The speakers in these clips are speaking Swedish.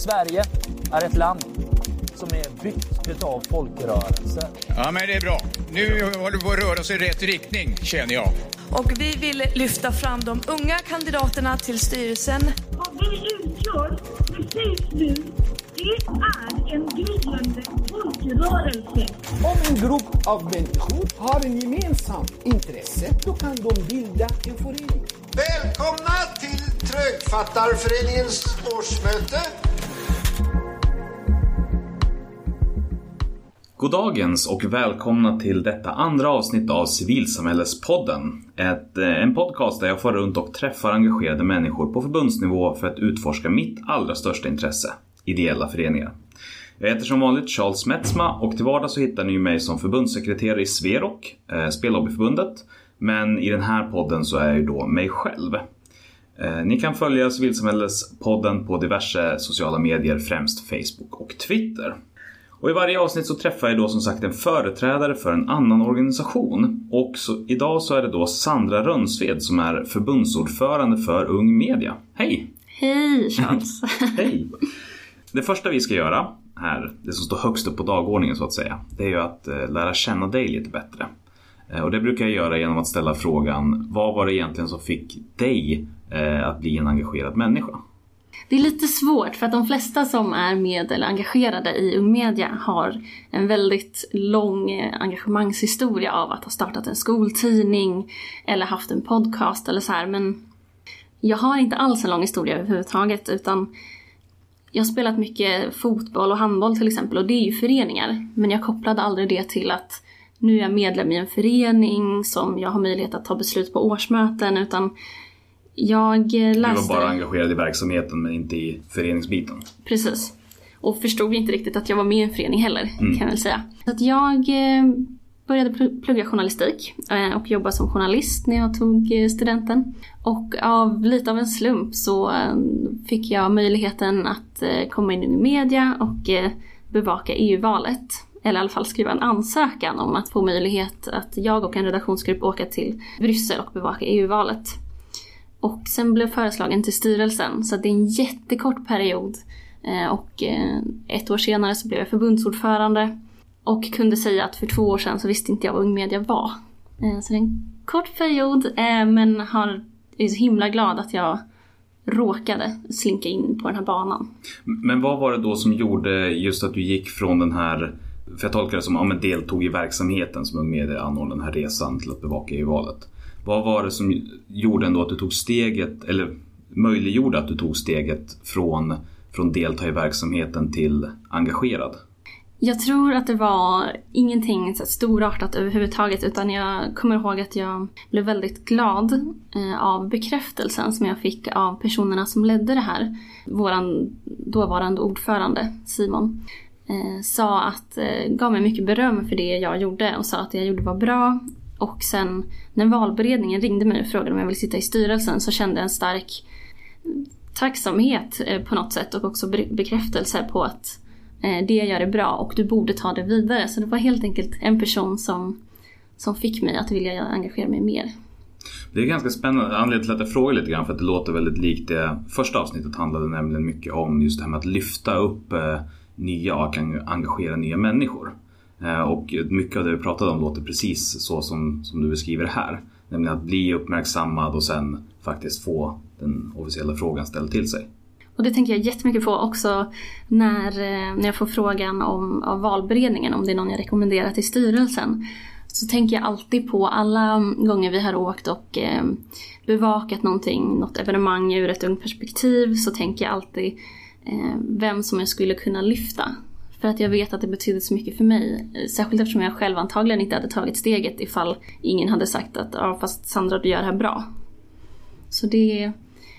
Sverige är ett land som är byggt av folkrörelser. Ja, men det är bra. Nu håller vi på att röra oss i rätt riktning, känner jag. Och vi vill lyfta fram de unga kandidaterna till styrelsen. Vad vi utgör precis nu, det är en gryende folkrörelse. Om en grupp av människor har en gemensam intresse, då kan de bilda en förening. Välkomna till Trögfattarföreningens årsmöte. Goddagens och välkomna till detta andra avsnitt av Civilsamhällespodden. Ett, eh, en podcast där jag får runt och träffar engagerade människor på förbundsnivå för att utforska mitt allra största intresse, ideella föreningar. Jag heter som vanligt Charles Metzma och till vardags så hittar ni mig som förbundssekreterare i Sverok, eh, Spellobbyförbundet. Men i den här podden så är jag ju då mig själv. Eh, ni kan följa Civilsamhällespodden på diverse sociala medier, främst Facebook och Twitter. Och i varje avsnitt så träffar jag då som sagt en företrädare för en annan organisation. Och så, idag så är det då Sandra Rönnsved som är förbundsordförande för Ung Media. Hej! Hej Charles! Hej! Det första vi ska göra här, det som står högst upp på dagordningen så att säga, det är ju att eh, lära känna dig lite bättre. Eh, och det brukar jag göra genom att ställa frågan, vad var det egentligen som fick dig eh, att bli en engagerad människa? Det är lite svårt för att de flesta som är med eller engagerade i Ung Media har en väldigt lång eh, engagemangshistoria av att ha startat en skoltidning eller haft en podcast eller så här. Men jag har inte alls en lång historia överhuvudtaget utan jag har spelat mycket fotboll och handboll till exempel och det är ju föreningar. Men jag kopplade aldrig det till att nu är jag medlem i en förening som jag har möjlighet att ta beslut på årsmöten utan jag läste... Du var bara engagerad i verksamheten men inte i föreningsbiten. Precis. Och förstod inte riktigt att jag var med i en förening heller, mm. kan jag väl säga. Så att jag eh, började plugga journalistik eh, och jobba som journalist när jag tog eh, studenten. Och av lite av en slump så fick jag möjligheten att komma in i media och bevaka EU-valet. Eller i alla fall skriva en ansökan om att få möjlighet att jag och en redaktionsgrupp åka till Bryssel och bevaka EU-valet. Och sen blev föreslagen till styrelsen så det är en jättekort period. Eh, och eh, ett år senare så blev jag förbundsordförande. Och kunde säga att för två år sedan så visste inte jag vad Ung Media var. Eh, så det är en kort period men har, är så himla glad att jag råkade slinka in på den här banan. Men vad var det då som gjorde just att du gick från den här för jag tolkar det som att ja, deltog i verksamheten som Ung Media anordnade den här resan till att bevaka EU-valet. Vad var det som gjorde ändå att du tog steget, eller möjliggjorde att du tog steget från, från delta i verksamheten till engagerad? Jag tror att det var ingenting så storartat överhuvudtaget utan jag kommer ihåg att jag blev väldigt glad eh, av bekräftelsen som jag fick av personerna som ledde det här. Våran dåvarande ordförande Simon eh, sa att, eh, gav mig mycket beröm för det jag gjorde och sa att det jag gjorde var bra och sen när valberedningen ringde mig och frågade om jag ville sitta i styrelsen så kände jag en stark tacksamhet eh, på något sätt och också bekräftelse på att eh, det jag gör är bra och du borde ta det vidare. Så det var helt enkelt en person som, som fick mig att vilja engagera mig mer. Det är ganska spännande. Anledningen till att jag frågar lite grann för att det låter väldigt likt det första avsnittet handlade nämligen mycket om just det här med att lyfta upp eh, nya och engagera nya människor. Eh, och mycket av det vi pratade om låter precis så som, som du beskriver här. Nämligen att bli uppmärksammad och sen faktiskt få den officiella frågan ställd till sig. Och det tänker jag jättemycket på också när, eh, när jag får frågan om, av valberedningen, om det är någon jag rekommenderar till styrelsen. Så tänker jag alltid på alla gånger vi har åkt och eh, bevakat någonting, något evenemang ur ett ungt perspektiv, så tänker jag alltid eh, vem som jag skulle kunna lyfta. För att jag vet att det betyder så mycket för mig. Särskilt eftersom jag själv antagligen inte hade tagit steget ifall ingen hade sagt att ja fast Sandra du gör det här bra. Så det...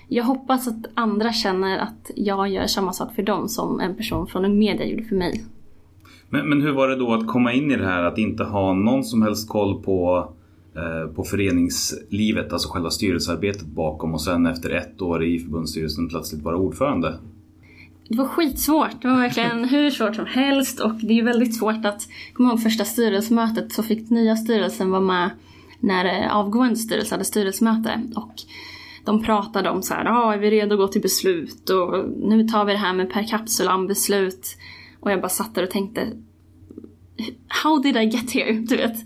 Jag hoppas att andra känner att jag gör samma sak för dem som en person från en media gjorde för mig. Men, men hur var det då att komma in i det här att inte ha någon som helst koll på eh, på föreningslivet, alltså själva styrelsearbetet bakom och sen efter ett år i förbundsstyrelsen plötsligt vara ordförande? Det var skitsvårt. Det var verkligen hur svårt som helst och det är ju väldigt svårt att, komma ihåg första styrelsemötet så fick nya styrelsen vara med när eh, avgående styrelse hade styrelsemöte och de pratade om så här, ah, är vi redo att gå till beslut och nu tar vi det här med per capsulam-beslut. Och jag bara satt där och tänkte, How did I get here? Du vet.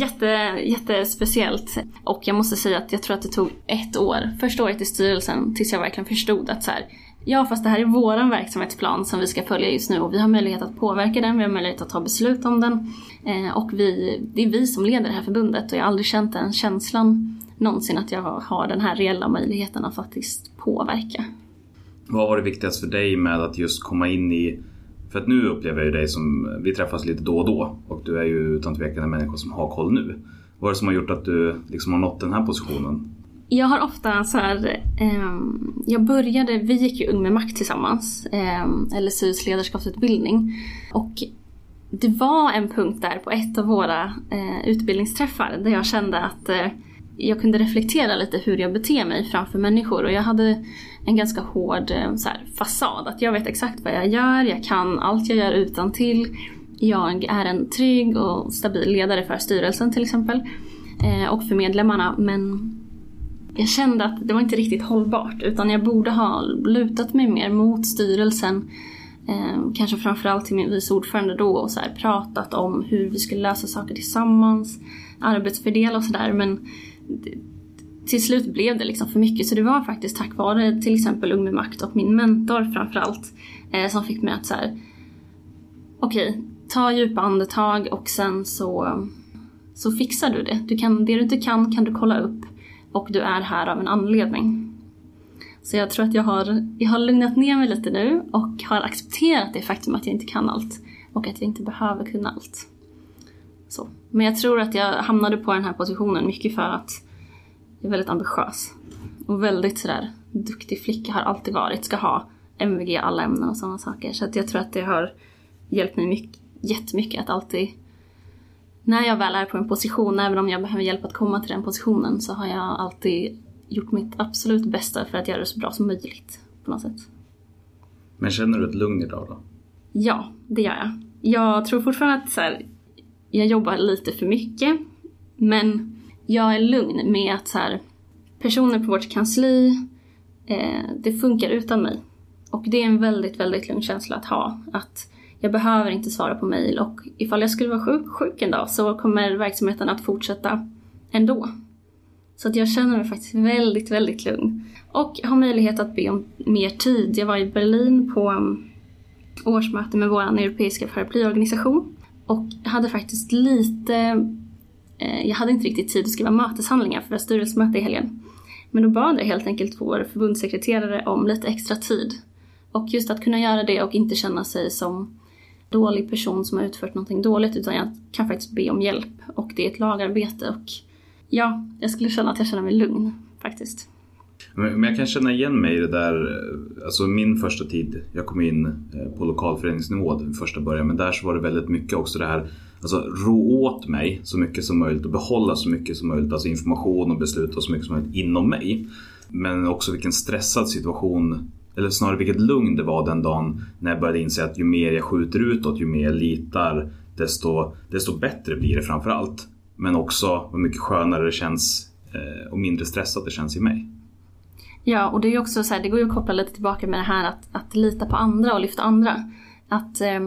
Jätte, jättespeciellt. Och jag måste säga att jag tror att det tog ett år, första året i styrelsen, tills jag verkligen förstod att så här, ja fast det här är våran verksamhetsplan som vi ska följa just nu och vi har möjlighet att påverka den, vi har möjlighet att ta beslut om den. Eh, och vi, det är vi som leder det här förbundet och jag har aldrig känt den känslan någonsin att jag har den här reella möjligheten att faktiskt påverka. Vad var det viktigast för dig med att just komma in i för att nu upplever jag ju dig som, vi träffas lite då och då och du är ju utan tvekan en människa som har koll nu. Vad är det som har gjort att du liksom har nått den här positionen? Jag har ofta så här, eh, jag började, vi gick ju Ung med makt tillsammans, eh, LSUs ledarskapsutbildning. Och det var en punkt där på ett av våra eh, utbildningsträffar där jag kände att eh, jag kunde reflektera lite hur jag beter mig framför människor och jag hade en ganska hård eh, så här, fasad. Att jag vet exakt vad jag gör, jag kan allt jag gör utan till. Jag är en trygg och stabil ledare för styrelsen till exempel. Eh, och för medlemmarna. Men jag kände att det var inte riktigt hållbart utan jag borde ha lutat mig mer mot styrelsen. Eh, kanske framförallt till min vice ordförande då och så här, pratat om hur vi skulle lösa saker tillsammans. Arbetsfördela och sådär men till slut blev det liksom för mycket så det var faktiskt tack vare till exempel Ung med makt och min mentor framförallt eh, som fick mig att så här, okej, okay, ta djupa andetag och sen så, så fixar du det. Du kan, det du inte kan kan du kolla upp och du är här av en anledning. Så jag tror att jag har, jag har lugnat ner mig lite nu och har accepterat det faktum att jag inte kan allt och att jag inte behöver kunna allt. Så. Men jag tror att jag hamnade på den här positionen mycket för att jag är väldigt ambitiös. Och väldigt sådär duktig flicka har alltid varit. Ska ha MVG i alla ämnen och sådana saker. Så att jag tror att det har hjälpt mig mycket, jättemycket att alltid när jag väl är på en position, även om jag behöver hjälp att komma till den positionen, så har jag alltid gjort mitt absolut bästa för att göra det så bra som möjligt på något sätt. Men känner du ett lugn idag då? Ja, det gör jag. Jag tror fortfarande att så här, jag jobbar lite för mycket, men jag är lugn med att så här, personer på vårt kansli, eh, det funkar utan mig. Och det är en väldigt, väldigt lugn känsla att ha. Att jag behöver inte svara på mejl och ifall jag skulle vara sjuk, sjuk en dag så kommer verksamheten att fortsätta ändå. Så att jag känner mig faktiskt väldigt, väldigt lugn. Och har möjlighet att be om mer tid. Jag var i Berlin på mm, årsmöte med vår europeiska paraplyorganisation och hade faktiskt lite Eh, jag hade inte riktigt tid att skriva möteshandlingar för vi har styrelsemöte i helgen. Men då bad jag helt enkelt vår förbundssekreterare om lite extra tid. Och just att kunna göra det och inte känna sig som dålig person som har utfört någonting dåligt utan jag kan faktiskt be om hjälp och det är ett lagarbete och ja, jag skulle känna att jag känner mig lugn faktiskt. Men jag kan känna igen mig i det där, eh, alltså min första tid, jag kom in eh, på lokalföreningsnivå den första början, men där så var det väldigt mycket också det här, alltså rå åt mig så mycket som möjligt och behålla så mycket som möjligt, alltså information och beslut och så mycket som möjligt inom mig. Men också vilken stressad situation, eller snarare vilket lugn det var den dagen när jag började inse att ju mer jag skjuter utåt, ju mer jag litar, desto, desto bättre blir det framför allt. Men också hur mycket skönare det känns eh, och mindre stressat det känns i mig. Ja, och det är också så här, det går ju att koppla lite tillbaka med det här att, att lita på andra och lyfta andra. Att eh,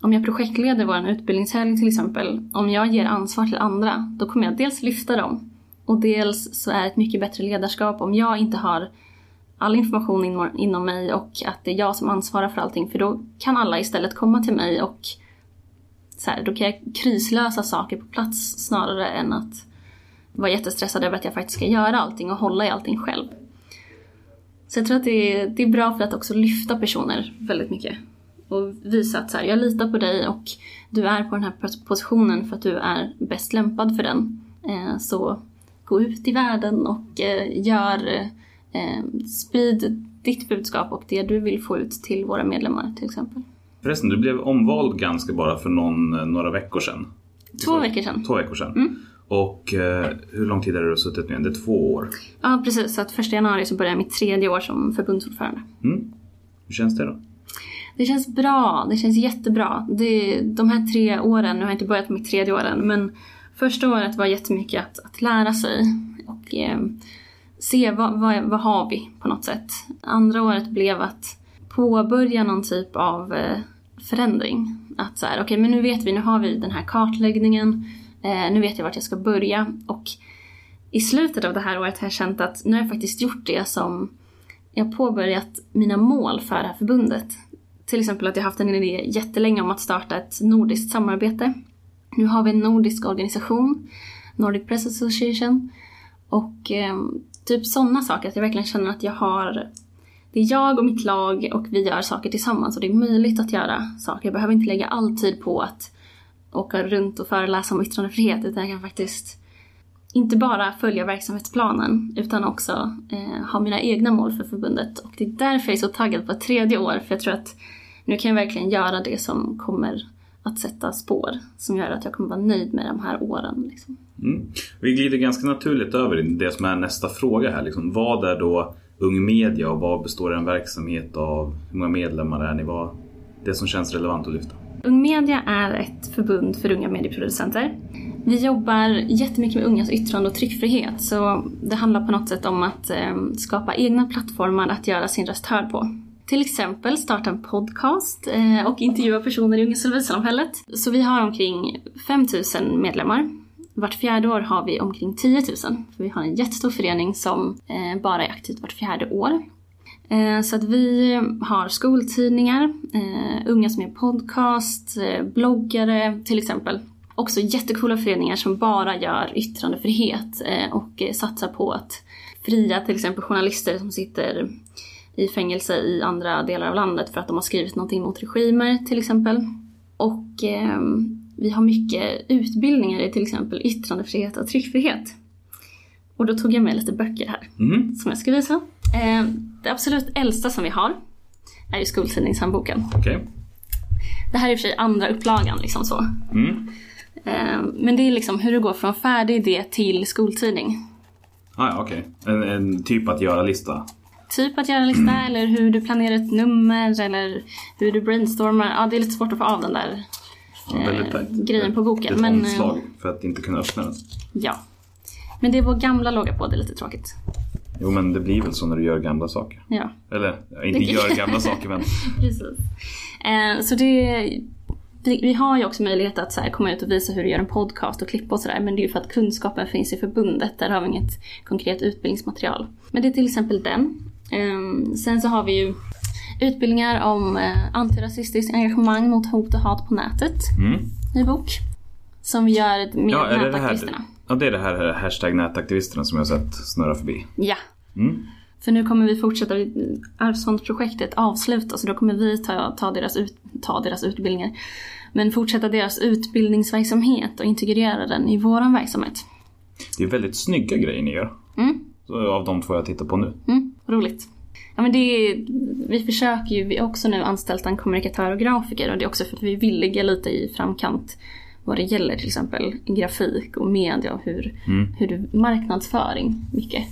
om jag projektleder vår utbildningshelg till exempel, om jag ger ansvar till andra, då kommer jag dels lyfta dem och dels så är det ett mycket bättre ledarskap om jag inte har all information in, inom mig och att det är jag som ansvarar för allting för då kan alla istället komma till mig och så här, då kan jag krislösa saker på plats snarare än att vara jättestressad över att jag faktiskt ska göra allting och hålla i allting själv. Så jag tror att det är, det är bra för att också lyfta personer väldigt mycket. Och visa att så här, jag litar på dig och du är på den här positionen för att du är bäst lämpad för den. Eh, så gå ut i världen och eh, gör, eh, eh, sprid ditt budskap och det du vill få ut till våra medlemmar till exempel. Förresten, du blev omvald ganska bara för någon, några veckor sedan. Två veckor sedan. Två veckor sedan. Mm. Och eh, hur lång tid har du suttit nu? Det är två år? Ja precis, så att första januari så börjar jag mitt tredje år som förbundsordförande. Mm. Hur känns det då? Det känns bra, det känns jättebra. Det, de här tre åren, nu har jag inte börjat mitt tredje år än, men första året var jättemycket att, att lära sig och eh, se vad, vad, vad har vi på något sätt. Andra året blev att påbörja någon typ av eh, förändring. Att så här, okej okay, men nu vet vi, nu har vi den här kartläggningen, eh, nu vet jag vart jag ska börja och i slutet av det här året har jag känt att nu har jag faktiskt gjort det som jag påbörjat mina mål för det här förbundet. Till exempel att jag haft en idé jättelänge om att starta ett nordiskt samarbete. Nu har vi en nordisk organisation, Nordic Press Association. Och eh, typ sådana saker, att jag verkligen känner att jag har det är jag och mitt lag och vi gör saker tillsammans och det är möjligt att göra saker. Jag behöver inte lägga all tid på att åka runt och föreläsa om yttrandefrihet utan jag kan faktiskt inte bara följa verksamhetsplanen utan också eh, ha mina egna mål för förbundet. Och det är därför jag är så taggad på ett tredje år för jag tror att nu kan jag verkligen göra det som kommer att sätta spår som gör att jag kommer vara nöjd med de här åren. Liksom. Mm. Vi glider ganska naturligt över i det som är nästa fråga här. Liksom, vad är då Ung Media och vad består en verksamhet av? Hur många medlemmar är ni? Vad, det som känns relevant att lyfta. Ung Media är ett förbund för unga medieproducenter. Vi jobbar jättemycket med ungas yttrande och tryckfrihet så det handlar på något sätt om att eh, skapa egna plattformar att göra sin röst hörd på. Till exempel starta en podcast eh, och intervjua personer i unga civilsamhället. Så vi har omkring 5000 medlemmar. Vart fjärde år har vi omkring 10 000. För vi har en jättestor förening som eh, bara är aktiv vart fjärde år. Eh, så att vi har skoltidningar, eh, unga som gör podcast, eh, bloggare till exempel. Också jättekola föreningar som bara gör yttrandefrihet eh, och satsar på att fria till exempel journalister som sitter i fängelse i andra delar av landet för att de har skrivit någonting mot regimer till exempel. Och eh, vi har mycket utbildningar i till exempel yttrandefrihet och tryckfrihet. Och då tog jag med lite böcker här mm. som jag ska visa. Eh, det absolut äldsta som vi har är ju skoltidningshandboken. Okay. Det här är i och för sig andra upplagan liksom så. Mm. Eh, men det är liksom hur du går från färdig idé till skoltidning. Ah, ja, Okej, okay. en, en typ att göra-lista typ att göra en lista eller hur du planerar ett nummer eller hur du brainstormar. Ja, det är lite svårt att få av den där eh, grejen på boken. Ett men, omslag för att inte kunna öppna den. Ja. Men det är vår gamla logga på, det är lite tråkigt. Jo men det blir väl så när du gör gamla saker. Ja. Eller, inte gör gamla saker men. Precis. Eh, så det, vi, har ju också möjlighet att så komma ut och visa hur du gör en podcast och klippa och sådär. Men det är ju för att kunskapen finns i förbundet. Där har vi inget konkret utbildningsmaterial. Men det är till exempel den. Um, sen så har vi ju utbildningar om uh, antirasistiskt engagemang mot hot och hat på nätet. Mm. Ny bok. Som vi gör med ja, nätaktivisterna. Ja, det är det här hashtag nätaktivisterna som jag har sett snurra förbi. Ja. Mm. För nu kommer vi fortsätta, Arvsfondsprojektet avslutas så då kommer vi ta, ta, deras ut, ta deras utbildningar. Men fortsätta deras utbildningsverksamhet och integrera den i våran verksamhet. Det är väldigt snygga grejer ni gör. Mm. Av de två jag tittar på nu. Mm, roligt. Ja, men det är, vi försöker ju, vi har också nu anställt en kommunikatör och grafiker och det är också för att vi vill ligga lite i framkant vad det gäller till exempel grafik och media och hur, mm. hur du marknadsföring mycket.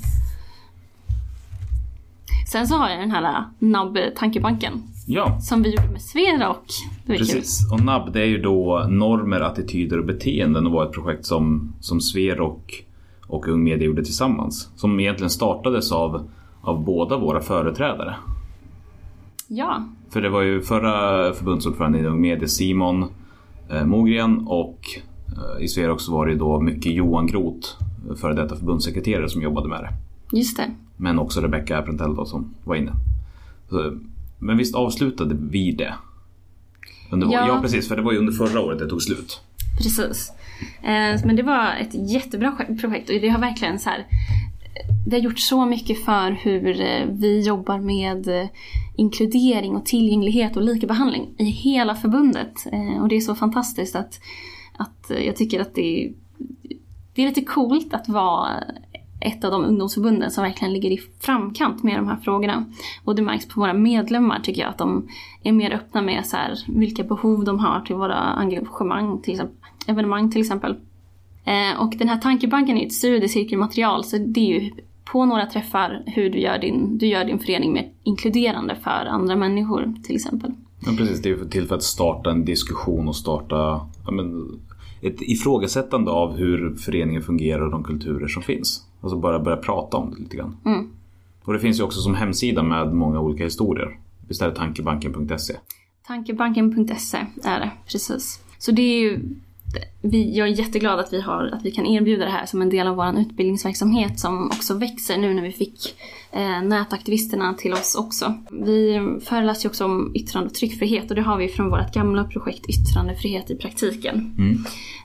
Sen så har jag den här NAB-tankebanken. Ja. Som vi gjorde med Sverok. Precis. Och NAB det är ju då normer, attityder och beteenden och var ett projekt som, som Sverok och Ung Media gjorde tillsammans. Som egentligen startades av, av båda våra företrädare. Ja. För det var ju förra förbundsordföranden i Ung Media, Simon eh, Mogren och eh, i Sverok så var det då mycket Johan Groth, före detta förbundssekreterare som jobbade med det. Just det. Men också Rebecca Aprentel då som var inne. Så, men visst avslutade vi det? Under, ja. ja precis, för det var ju under förra året det tog slut. Precis. Eh, men det var ett jättebra projekt och det har verkligen så här det har gjort så mycket för hur eh, vi jobbar med eh, inkludering och tillgänglighet och likabehandling i hela förbundet. Eh, och det är så fantastiskt att, att jag tycker att det är, det är lite coolt att vara ett av de ungdomsförbunden som verkligen ligger i framkant med de här frågorna. Och det märks på våra medlemmar tycker jag att de är mer öppna med så här, vilka behov de har till våra engagemang, till exempel, evenemang till exempel. Eh, och den här tankebanken är ett studiecirkelmaterial så det är ju på några träffar hur du gör din, du gör din förening mer inkluderande för andra människor till exempel. Ja, precis, det är till för att starta en diskussion och starta ja, men, ett ifrågasättande av hur föreningen fungerar och de kulturer som finns. Och så bara börja prata om det lite grann. Mm. Och det finns ju också som hemsida med många olika historier. Visst är det tankebanken.se? Tankebanken.se är det, precis. Så det är ju, vi, jag är jätteglad att vi, har, att vi kan erbjuda det här som en del av vår utbildningsverksamhet som också växer nu när vi fick eh, nätaktivisterna till oss också. Vi föreläser ju också om yttrande och tryckfrihet och det har vi från vårt gamla projekt Yttrandefrihet i praktiken.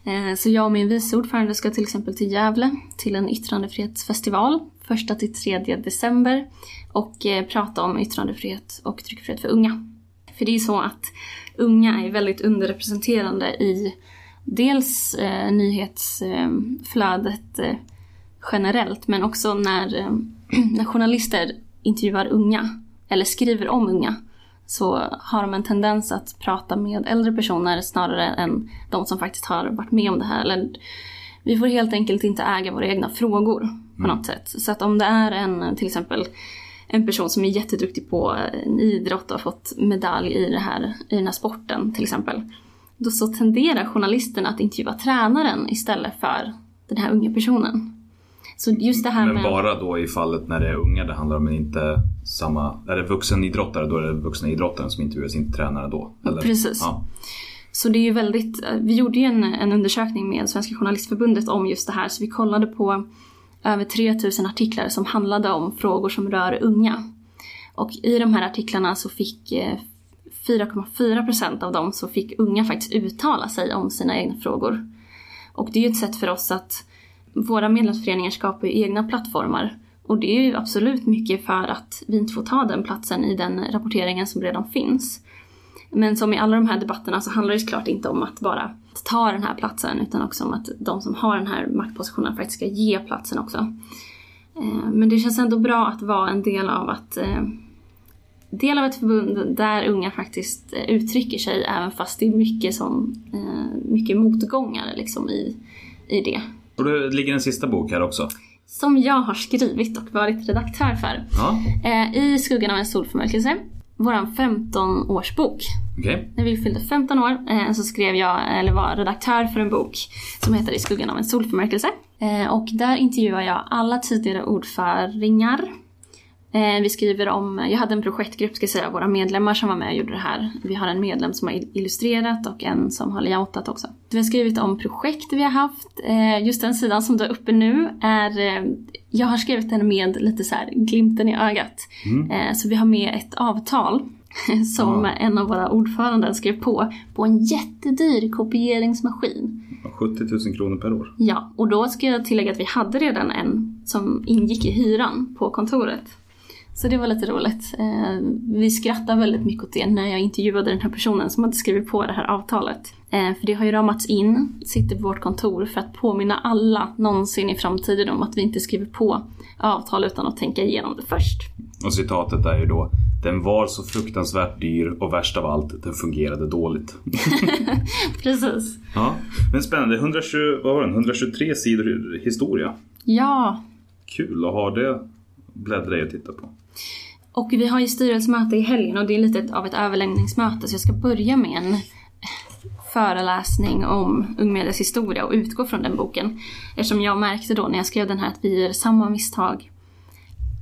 Eh, så jag och min vice ordförande ska till exempel till Gävle till en yttrandefrihetsfestival 1 till 3 december och eh, prata om yttrandefrihet och tryckfrihet för unga. För det är så att unga är väldigt underrepresenterade i dels eh, nyhetsflödet eh, generellt men också när, eh, när journalister intervjuar unga eller skriver om unga så har de en tendens att prata med äldre personer snarare än de som faktiskt har varit med om det här. Eller, vi får helt enkelt inte äga våra egna frågor på något sätt. Så att om det är en till exempel en person som är jätteduktig på en idrott och har fått medalj i, det här, i den här sporten till exempel. Då så tenderar journalisten att intervjua tränaren istället för den här unga personen. Så just det här Men med... bara då i fallet när det är unga det handlar om, men inte samma... Är det vuxenidrottare, då är det vuxna idrottaren som intervjuas, inte tränare då? Eller? Precis. Ja. Så det är ju väldigt, vi gjorde ju en, en undersökning med Svenska Journalistförbundet om just det här, så vi kollade på över 3000 artiklar som handlade om frågor som rör unga. Och i de här artiklarna så fick 4,4 procent av dem så fick unga faktiskt uttala sig om sina egna frågor. Och det är ju ett sätt för oss att våra medlemsföreningar skapar ju egna plattformar. Och det är ju absolut mycket för att vi inte får ta den platsen i den rapporteringen som redan finns. Men som i alla de här debatterna så handlar det såklart inte om att bara ta den här platsen utan också om att de som har den här maktpositionen faktiskt ska ge platsen också. Eh, men det känns ändå bra att vara en del av att eh, del av ett förbund där unga faktiskt eh, uttrycker sig även fast det är mycket, som, eh, mycket motgångar liksom i, i det. Och det ligger en sista bok här också. Som jag har skrivit och varit redaktör för. Ja, Eh, I skuggan av en solförmörkelse. Våran 15-årsbok. okej. När vi fyllde 15 år så skrev jag, eller var redaktör för en bok som heter I skuggan av en solförmörkelse. Och där intervjuar jag alla tidigare ordföringar. Eh, vi skriver om, jag hade en projektgrupp ska jag säga, våra medlemmar som var med och gjorde det här. Vi har en medlem som har illustrerat och en som har layoutat också. Vi har skrivit om projekt vi har haft. Eh, just den sidan som du är uppe nu är, eh, jag har skrivit den med lite så här glimten i ögat. Eh, så vi har med ett avtal som en av våra ordförande skrev på, på en jättedyr kopieringsmaskin. 70 000 kronor per år. Ja, och då ska jag tillägga att vi hade redan en som ingick i hyran på kontoret. Så det var lite roligt. Eh, vi skrattade väldigt mycket åt det när jag intervjuade den här personen som hade skrivit på det här avtalet. Eh, för det har ju ramats in, sitter på vårt kontor för att påminna alla någonsin i framtiden om att vi inte skriver på avtal utan att tänka igenom det först. Och citatet är ju då Den var så fruktansvärt dyr och värst av allt, den fungerade dåligt. Precis. ja, men spännande. 120, vad var den? 123 sidor historia. Ja, Kul att ha det bläddra i och titta på. Och vi har ju styrelsemöte i helgen och det är lite av ett överläggningsmöte så jag ska börja med en föreläsning om Ung Medias historia och utgå från den boken. Eftersom jag märkte då när jag skrev den här att vi gör samma misstag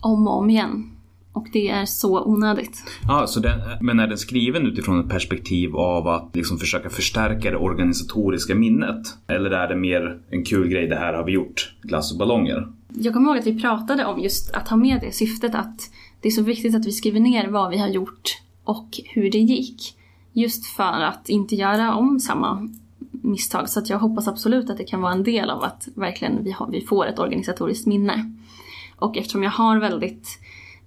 om och om igen. Och det är så onödigt. Ja, så den, men är den skriven utifrån ett perspektiv av att liksom försöka förstärka det organisatoriska minnet? Eller är det mer en kul grej, det här har vi gjort, glass och ballonger? Jag kommer ihåg att vi pratade om just att ha med det syftet att det är så viktigt att vi skriver ner vad vi har gjort och hur det gick. Just för att inte göra om samma misstag. Så att jag hoppas absolut att det kan vara en del av att verkligen vi, har, vi får ett organisatoriskt minne. Och eftersom jag har väldigt,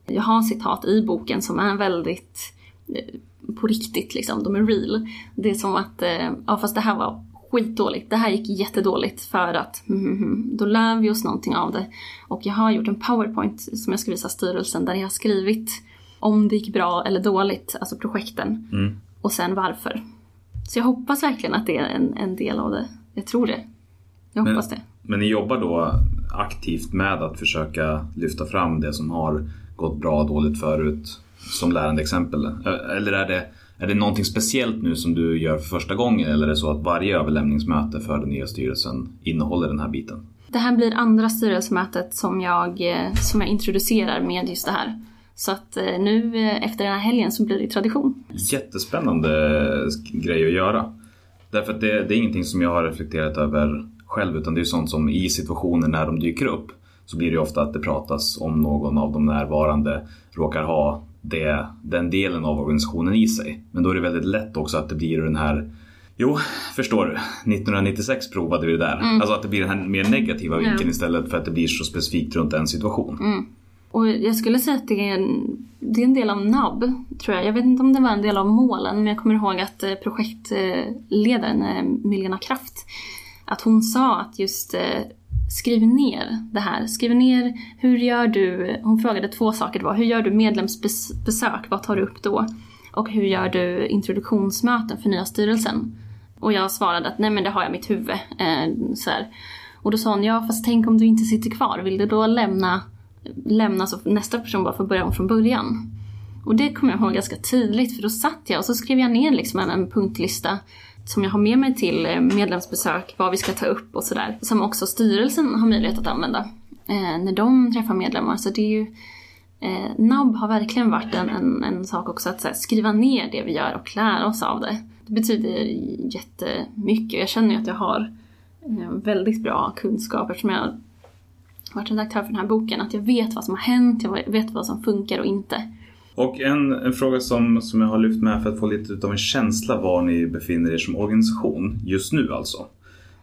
jag har citat i boken som är väldigt eh, på riktigt liksom, de är real. Det är som att, eh, ja fast det här var skitdåligt, det här gick jättedåligt för att, mm, mm, mm. då lär vi oss någonting av det. Och jag har gjort en powerpoint som jag ska visa styrelsen där jag har skrivit om det gick bra eller dåligt, alltså projekten. Och sen varför. Så jag hoppas verkligen att det är en, en del av det. Jag tror det. Jag Men- hoppas det. Men ni jobbar då aktivt med att försöka lyfta fram det som har gått bra och dåligt förut som lärande exempel? Eller är det, är det någonting speciellt nu som du gör för första gången eller är det så att varje överlämningsmöte för den nya styrelsen innehåller den här biten? Det här blir andra styrelsemötet som jag, eh, som jag introducerar med just det här. Så att eh, nu eh, efter den här helgen så blir det tradition. Jättespännande grej att göra. Därför att det, det är ingenting som jag har reflekterat över själv utan det är sånt som i situationer när de dyker upp så blir det ofta att det pratas om någon av de närvarande råkar ha det, den delen av organisationen i sig. Men då är det väldigt lätt också att det blir den här Jo, förstår du. 1996 provade vi det där. Mm. Alltså att det blir den här mer negativa vinkeln istället för att det blir så specifikt runt en situation. Mm. Och jag skulle säga att det är, en, det är en del av NAB, tror jag. Jag vet inte om det var en del av målen, men jag kommer ihåg att eh, projektledaren eh, Milena Kraft, att hon sa att just eh, skriv ner det här. Skriv ner, hur gör du, hon frågade två saker, det var hur gör du medlemsbesök, vad tar du upp då? Och hur gör du introduktionsmöten för nya styrelsen? Och jag svarade att nej men det har jag i mitt huvud. Eh, så här. Och då sa hon, ja fast tänk om du inte sitter kvar, vill du då lämna, lämna så nästa person bara får börja om från början? Och det kommer jag ihåg ganska tydligt för då satt jag och så skrev jag ner liksom en, en punktlista som jag har med mig till eh, medlemsbesök, vad vi ska ta upp och sådär. Som också styrelsen har möjlighet att använda eh, när de träffar medlemmar. Så det är ju, eh, NAB har verkligen varit en, en, en sak också att här, skriva ner det vi gör och lära oss av det. Det betyder jättemycket. Jag känner ju att jag har eh, väldigt bra kunskap eftersom jag har varit redaktör för den här boken. Att jag vet vad som har hänt, jag vet vad som funkar och inte. Och en, en fråga som, som jag har lyft med för att få lite av en känsla var ni befinner er som organisation just nu alltså.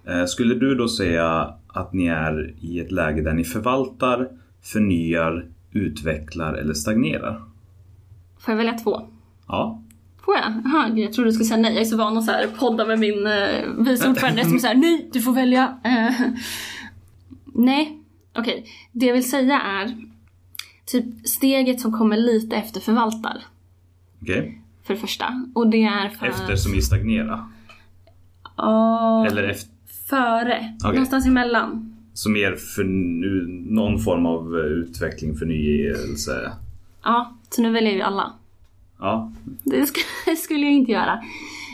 Eh, skulle du då säga att ni är i ett läge där ni förvaltar, förnyar, utvecklar eller stagnerar? Får jag välja två? Ja. Får jag? Aha, jag trodde du skulle säga nej. Jag är så van att så här podda med min eh, vice ordförande som säger nej, du får välja. Eh, nej, okej. Okay. Det jag vill säga är typ steget som kommer lite efter förvaltar. Okej. Okay. För det första. Och det är för... Efter som i stagnera? Ja. Eller efter? Före. Okay. Någonstans emellan. Så mer för någon form av utveckling, förnyelse? Ja, så nu väljer vi alla. Ja. Det skulle jag inte göra.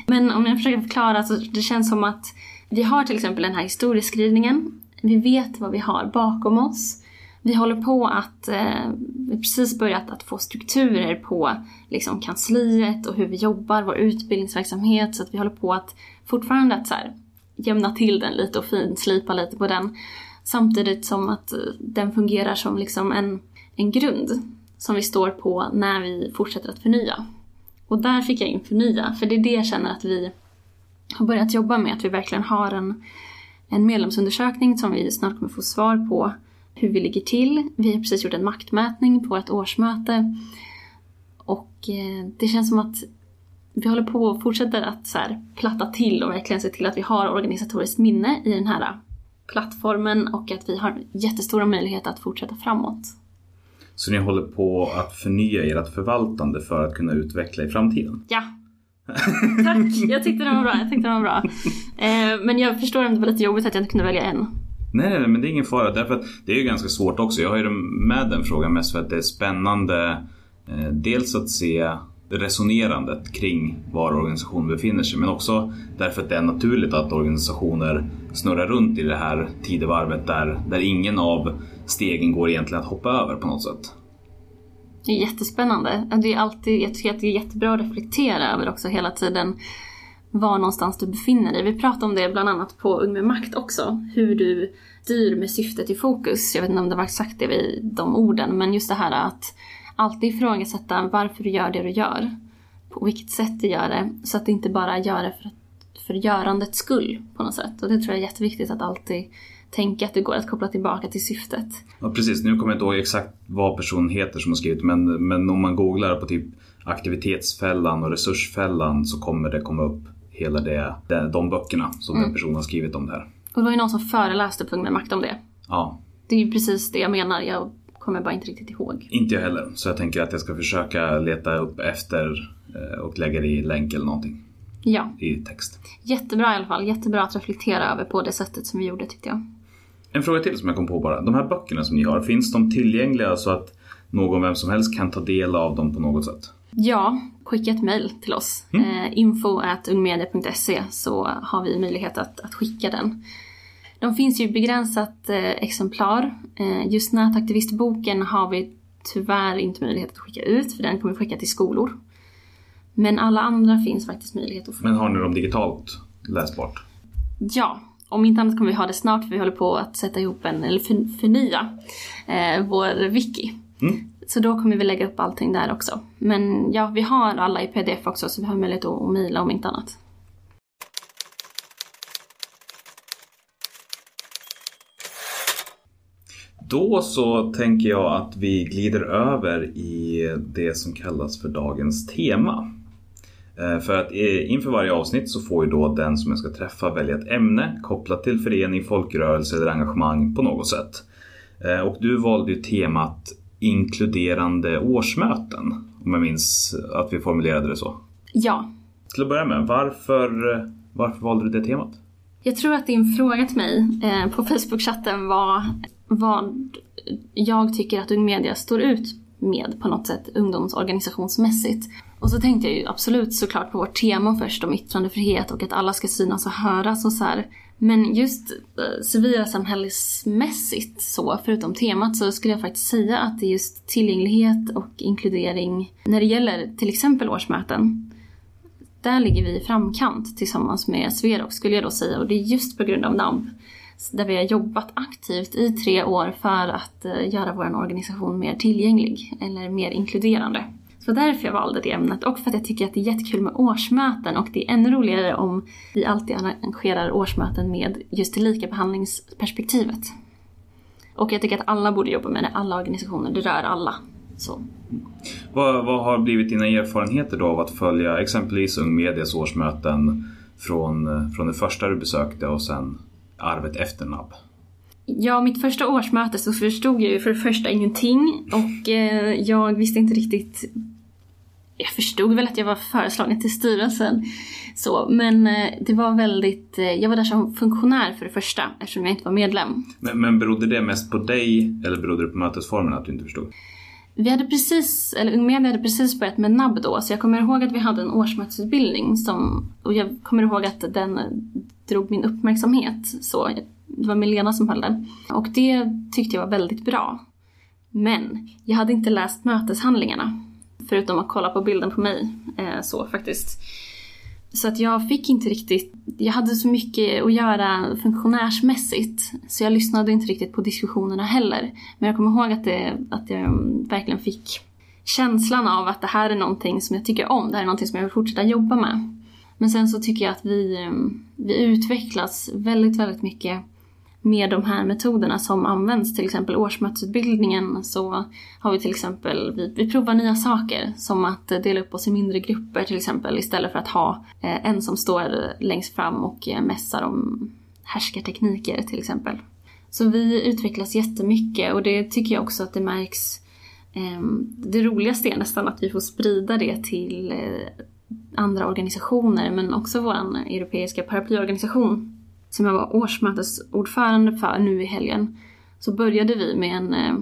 Men om jag försöker förklara så det känns som att vi har till exempel den här historieskrivningen. Vi vet vad vi har bakom oss. Vi håller på att, eh, vi precis börjat att få strukturer på liksom, kansliet och hur vi jobbar, vår utbildningsverksamhet. Så att vi håller på att fortfarande att så här, jämna till den lite och finslipa lite på den. Samtidigt som att eh, den fungerar som liksom en, en grund som vi står på när vi fortsätter att förnya. Och där fick jag in förnya, för det är det jag känner att vi har börjat jobba med, att vi verkligen har en, en medlemsundersökning som vi snart kommer få svar på hur vi ligger till. Vi har precis gjort en maktmätning på ett årsmöte. Och eh, det känns som att vi håller på och fortsätter att så här, platta till och verkligen se till att vi har organisatoriskt minne i den här plattformen och att vi har jättestora möjligheter att fortsätta framåt. Så ni håller på att förnya ert förvaltande för att kunna utveckla i framtiden? Ja. Tack, jag tyckte den var bra. Jag tyckte den var bra. Eh, men jag förstår om det var lite jobbigt att jag inte kunde välja en. Nej, nej, men det är ingen fara. Därför att det är ju ganska svårt också. Jag har ju med den frågan mest för att det är spännande. Eh, dels att se resonerandet kring var organisationen befinner sig men också därför att det är naturligt att organisationer snurrar runt i det här tidevarvet där, där ingen av stegen går egentligen att hoppa över på något sätt. Det är jättespännande. Det är alltid, jag tycker att det är jättebra att reflektera över också hela tiden var någonstans du befinner dig. Vi pratade om det bland annat på Ung med makt också. Hur du styr med syftet i fokus. Jag vet inte om det var exakt det vid de orden, men just det här att alltid ifrågasätta varför du gör det du gör. På vilket sätt du gör det. Så att du inte bara gör det för, för görandets skull på något sätt. Och det tror jag är jätteviktigt att alltid tänka att det går att koppla tillbaka till syftet. Ja precis, nu kommer jag inte ihåg exakt vad personen heter som har skrivit men, men om man googlar på typ aktivitetsfällan och resursfällan så kommer det komma upp hela det, de, böckerna som mm. den personen har skrivit om det här. Och det var ju någon som föreläste på med makt om det. Ja. Det är ju precis det jag menar. Jag kommer bara inte riktigt ihåg. Inte jag heller. Så jag tänker att jag ska försöka leta upp efter eh, och lägga det i länk eller någonting. Ja. I text. Jättebra i alla fall. Jättebra att reflektera över på det sättet som vi gjorde tyckte jag. En fråga till som jag kom på bara. De här böckerna som ni har, finns de tillgängliga så att någon, vem som helst kan ta del av dem på något sätt? Ja, skicka ett mail till oss. Mm. Eh, info ungmedia.se så har vi möjlighet att, att skicka den De finns ju i begränsat eh, exemplar. Eh, just nätaktivistboken har vi tyvärr inte möjlighet att skicka ut för den kommer vi skicka till skolor. Men alla andra finns faktiskt möjlighet att få. Men har ni dem digitalt läsbart? Ja, om inte annat kommer vi ha det snart för vi håller på att sätta ihop en, eller för, förnya eh, vår wiki. Mm. Så då kommer vi lägga upp allting där också. Men ja, vi har alla i pdf också så vi har möjlighet att, mejla om inte annat. Då så tänker jag att vi glider över i det som kallas för dagens tema. Eh, för att eh, inför varje avsnitt så får ju då den som jag ska träffa välja ett ämne kopplat till förening, folkrörelse eller engagemang på något sätt. Eh, och du valde ju temat inkluderande årsmöten, om jag minns att vi formulerade det så. Ja, Till att börja med, varför, varför valde du det temat? Jag tror att din fråga till mig eh, på Facebook-chatten var vad jag tycker att Ung Media står ut med på något sätt ungdomsorganisationsmässigt. Och så tänkte jag ju absolut såklart på vårt tema först om yttrandefrihet och att alla ska synas och höras och så här. Men just eh, civilsamhällesmässigt så, förutom temat, så skulle jag faktiskt säga att det är just tillgänglighet och inkludering när det gäller till exempel årsmöten där ligger vi i framkant tillsammans med Sverok skulle jag då säga och det är just på grund av NAB där vi har jobbat aktivt i tre år för att eh, göra vår organisation mer tillgänglig eller mer inkluderande. Så därför jag valde det ämnet och för att jag tycker att det är jättekul med årsmöten och det är ännu roligare om vi alltid arrangerar årsmöten med just det likabehandlingsperspektivet. Och jag tycker att alla borde jobba med det, alla organisationer, det rör alla. Så. Vad, vad har blivit dina erfarenheter då av att följa exempelvis Ung Medias årsmöten från, från det första du besökte och sen arvet efter NAB? Ja, mitt första årsmöte så förstod jag ju för det första ingenting och eh, jag visste inte riktigt jag förstod väl att jag var föreslagen till styrelsen. Så, men eh, det var väldigt, eh, jag var där som funktionär för det första eftersom jag inte var medlem. Men, men berodde det mest på dig eller berodde det på mötesformen att du inte förstod? Vi hade precis, eller Ung Media hade precis börjat med NAB då, så jag kommer ihåg att vi hade en årsmötesutbildning som, och jag kommer ihåg att den drog min uppmärksamhet. Så det var Milena som höll den. Och det tyckte jag var väldigt bra. Men jag hade inte läst möteshandlingarna. Förutom att kolla på bilden på mig. Eh, så faktiskt. Så att jag fick inte riktigt, jag hade så mycket att göra funktionärsmässigt. Så jag lyssnade inte riktigt på diskussionerna heller. Men jag kommer ihåg att, det, att jag mm, verkligen fick känslan av att det här är någonting som jag tycker om. Det här är någonting som jag vill fortsätta jobba med. Men sen så tycker jag att vi, mm, vi utvecklas väldigt, väldigt mycket med de här metoderna som används, till exempel årsmötesutbildningen så har vi till exempel, vi, vi provar nya saker som att dela upp oss i mindre grupper till exempel istället för att ha eh, en som står längst fram och eh, mässar om härskartekniker till exempel. Så vi utvecklas jättemycket och det tycker jag också att det märks eh, det roligaste är nästan att vi får sprida det till eh, andra organisationer men också vår europeiska paraplyorganisation som jag var årsmötesordförande för nu i helgen så började vi med en eh,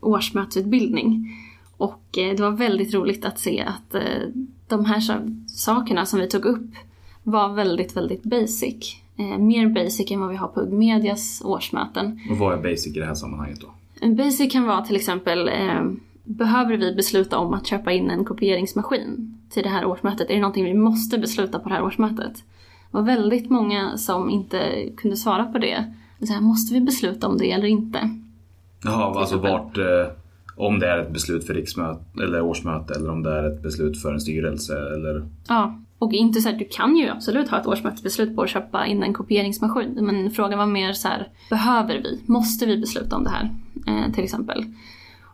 årsmötesutbildning. Och eh, det var väldigt roligt att se att eh, de här sakerna som vi tog upp var väldigt, väldigt basic. Eh, mer basic än vad vi har på Medias årsmöten. Och vad är basic i det här sammanhanget då? En basic kan vara till exempel eh, Behöver vi besluta om att köpa in en kopieringsmaskin till det här årsmötet? Är det någonting vi måste besluta på det här årsmötet? Var väldigt många som inte kunde svara på det. Så här, måste vi besluta om det eller inte? Jaha, alltså vart... Eh, om det är ett beslut för riksmöte eller årsmöte eller om det är ett beslut för en styrelse eller... Ja, och inte så här, du kan ju absolut ha ett årsmötesbeslut på att köpa in en kopieringsmaskin. Men frågan var mer så här, behöver vi? Måste vi besluta om det här? Eh, till exempel.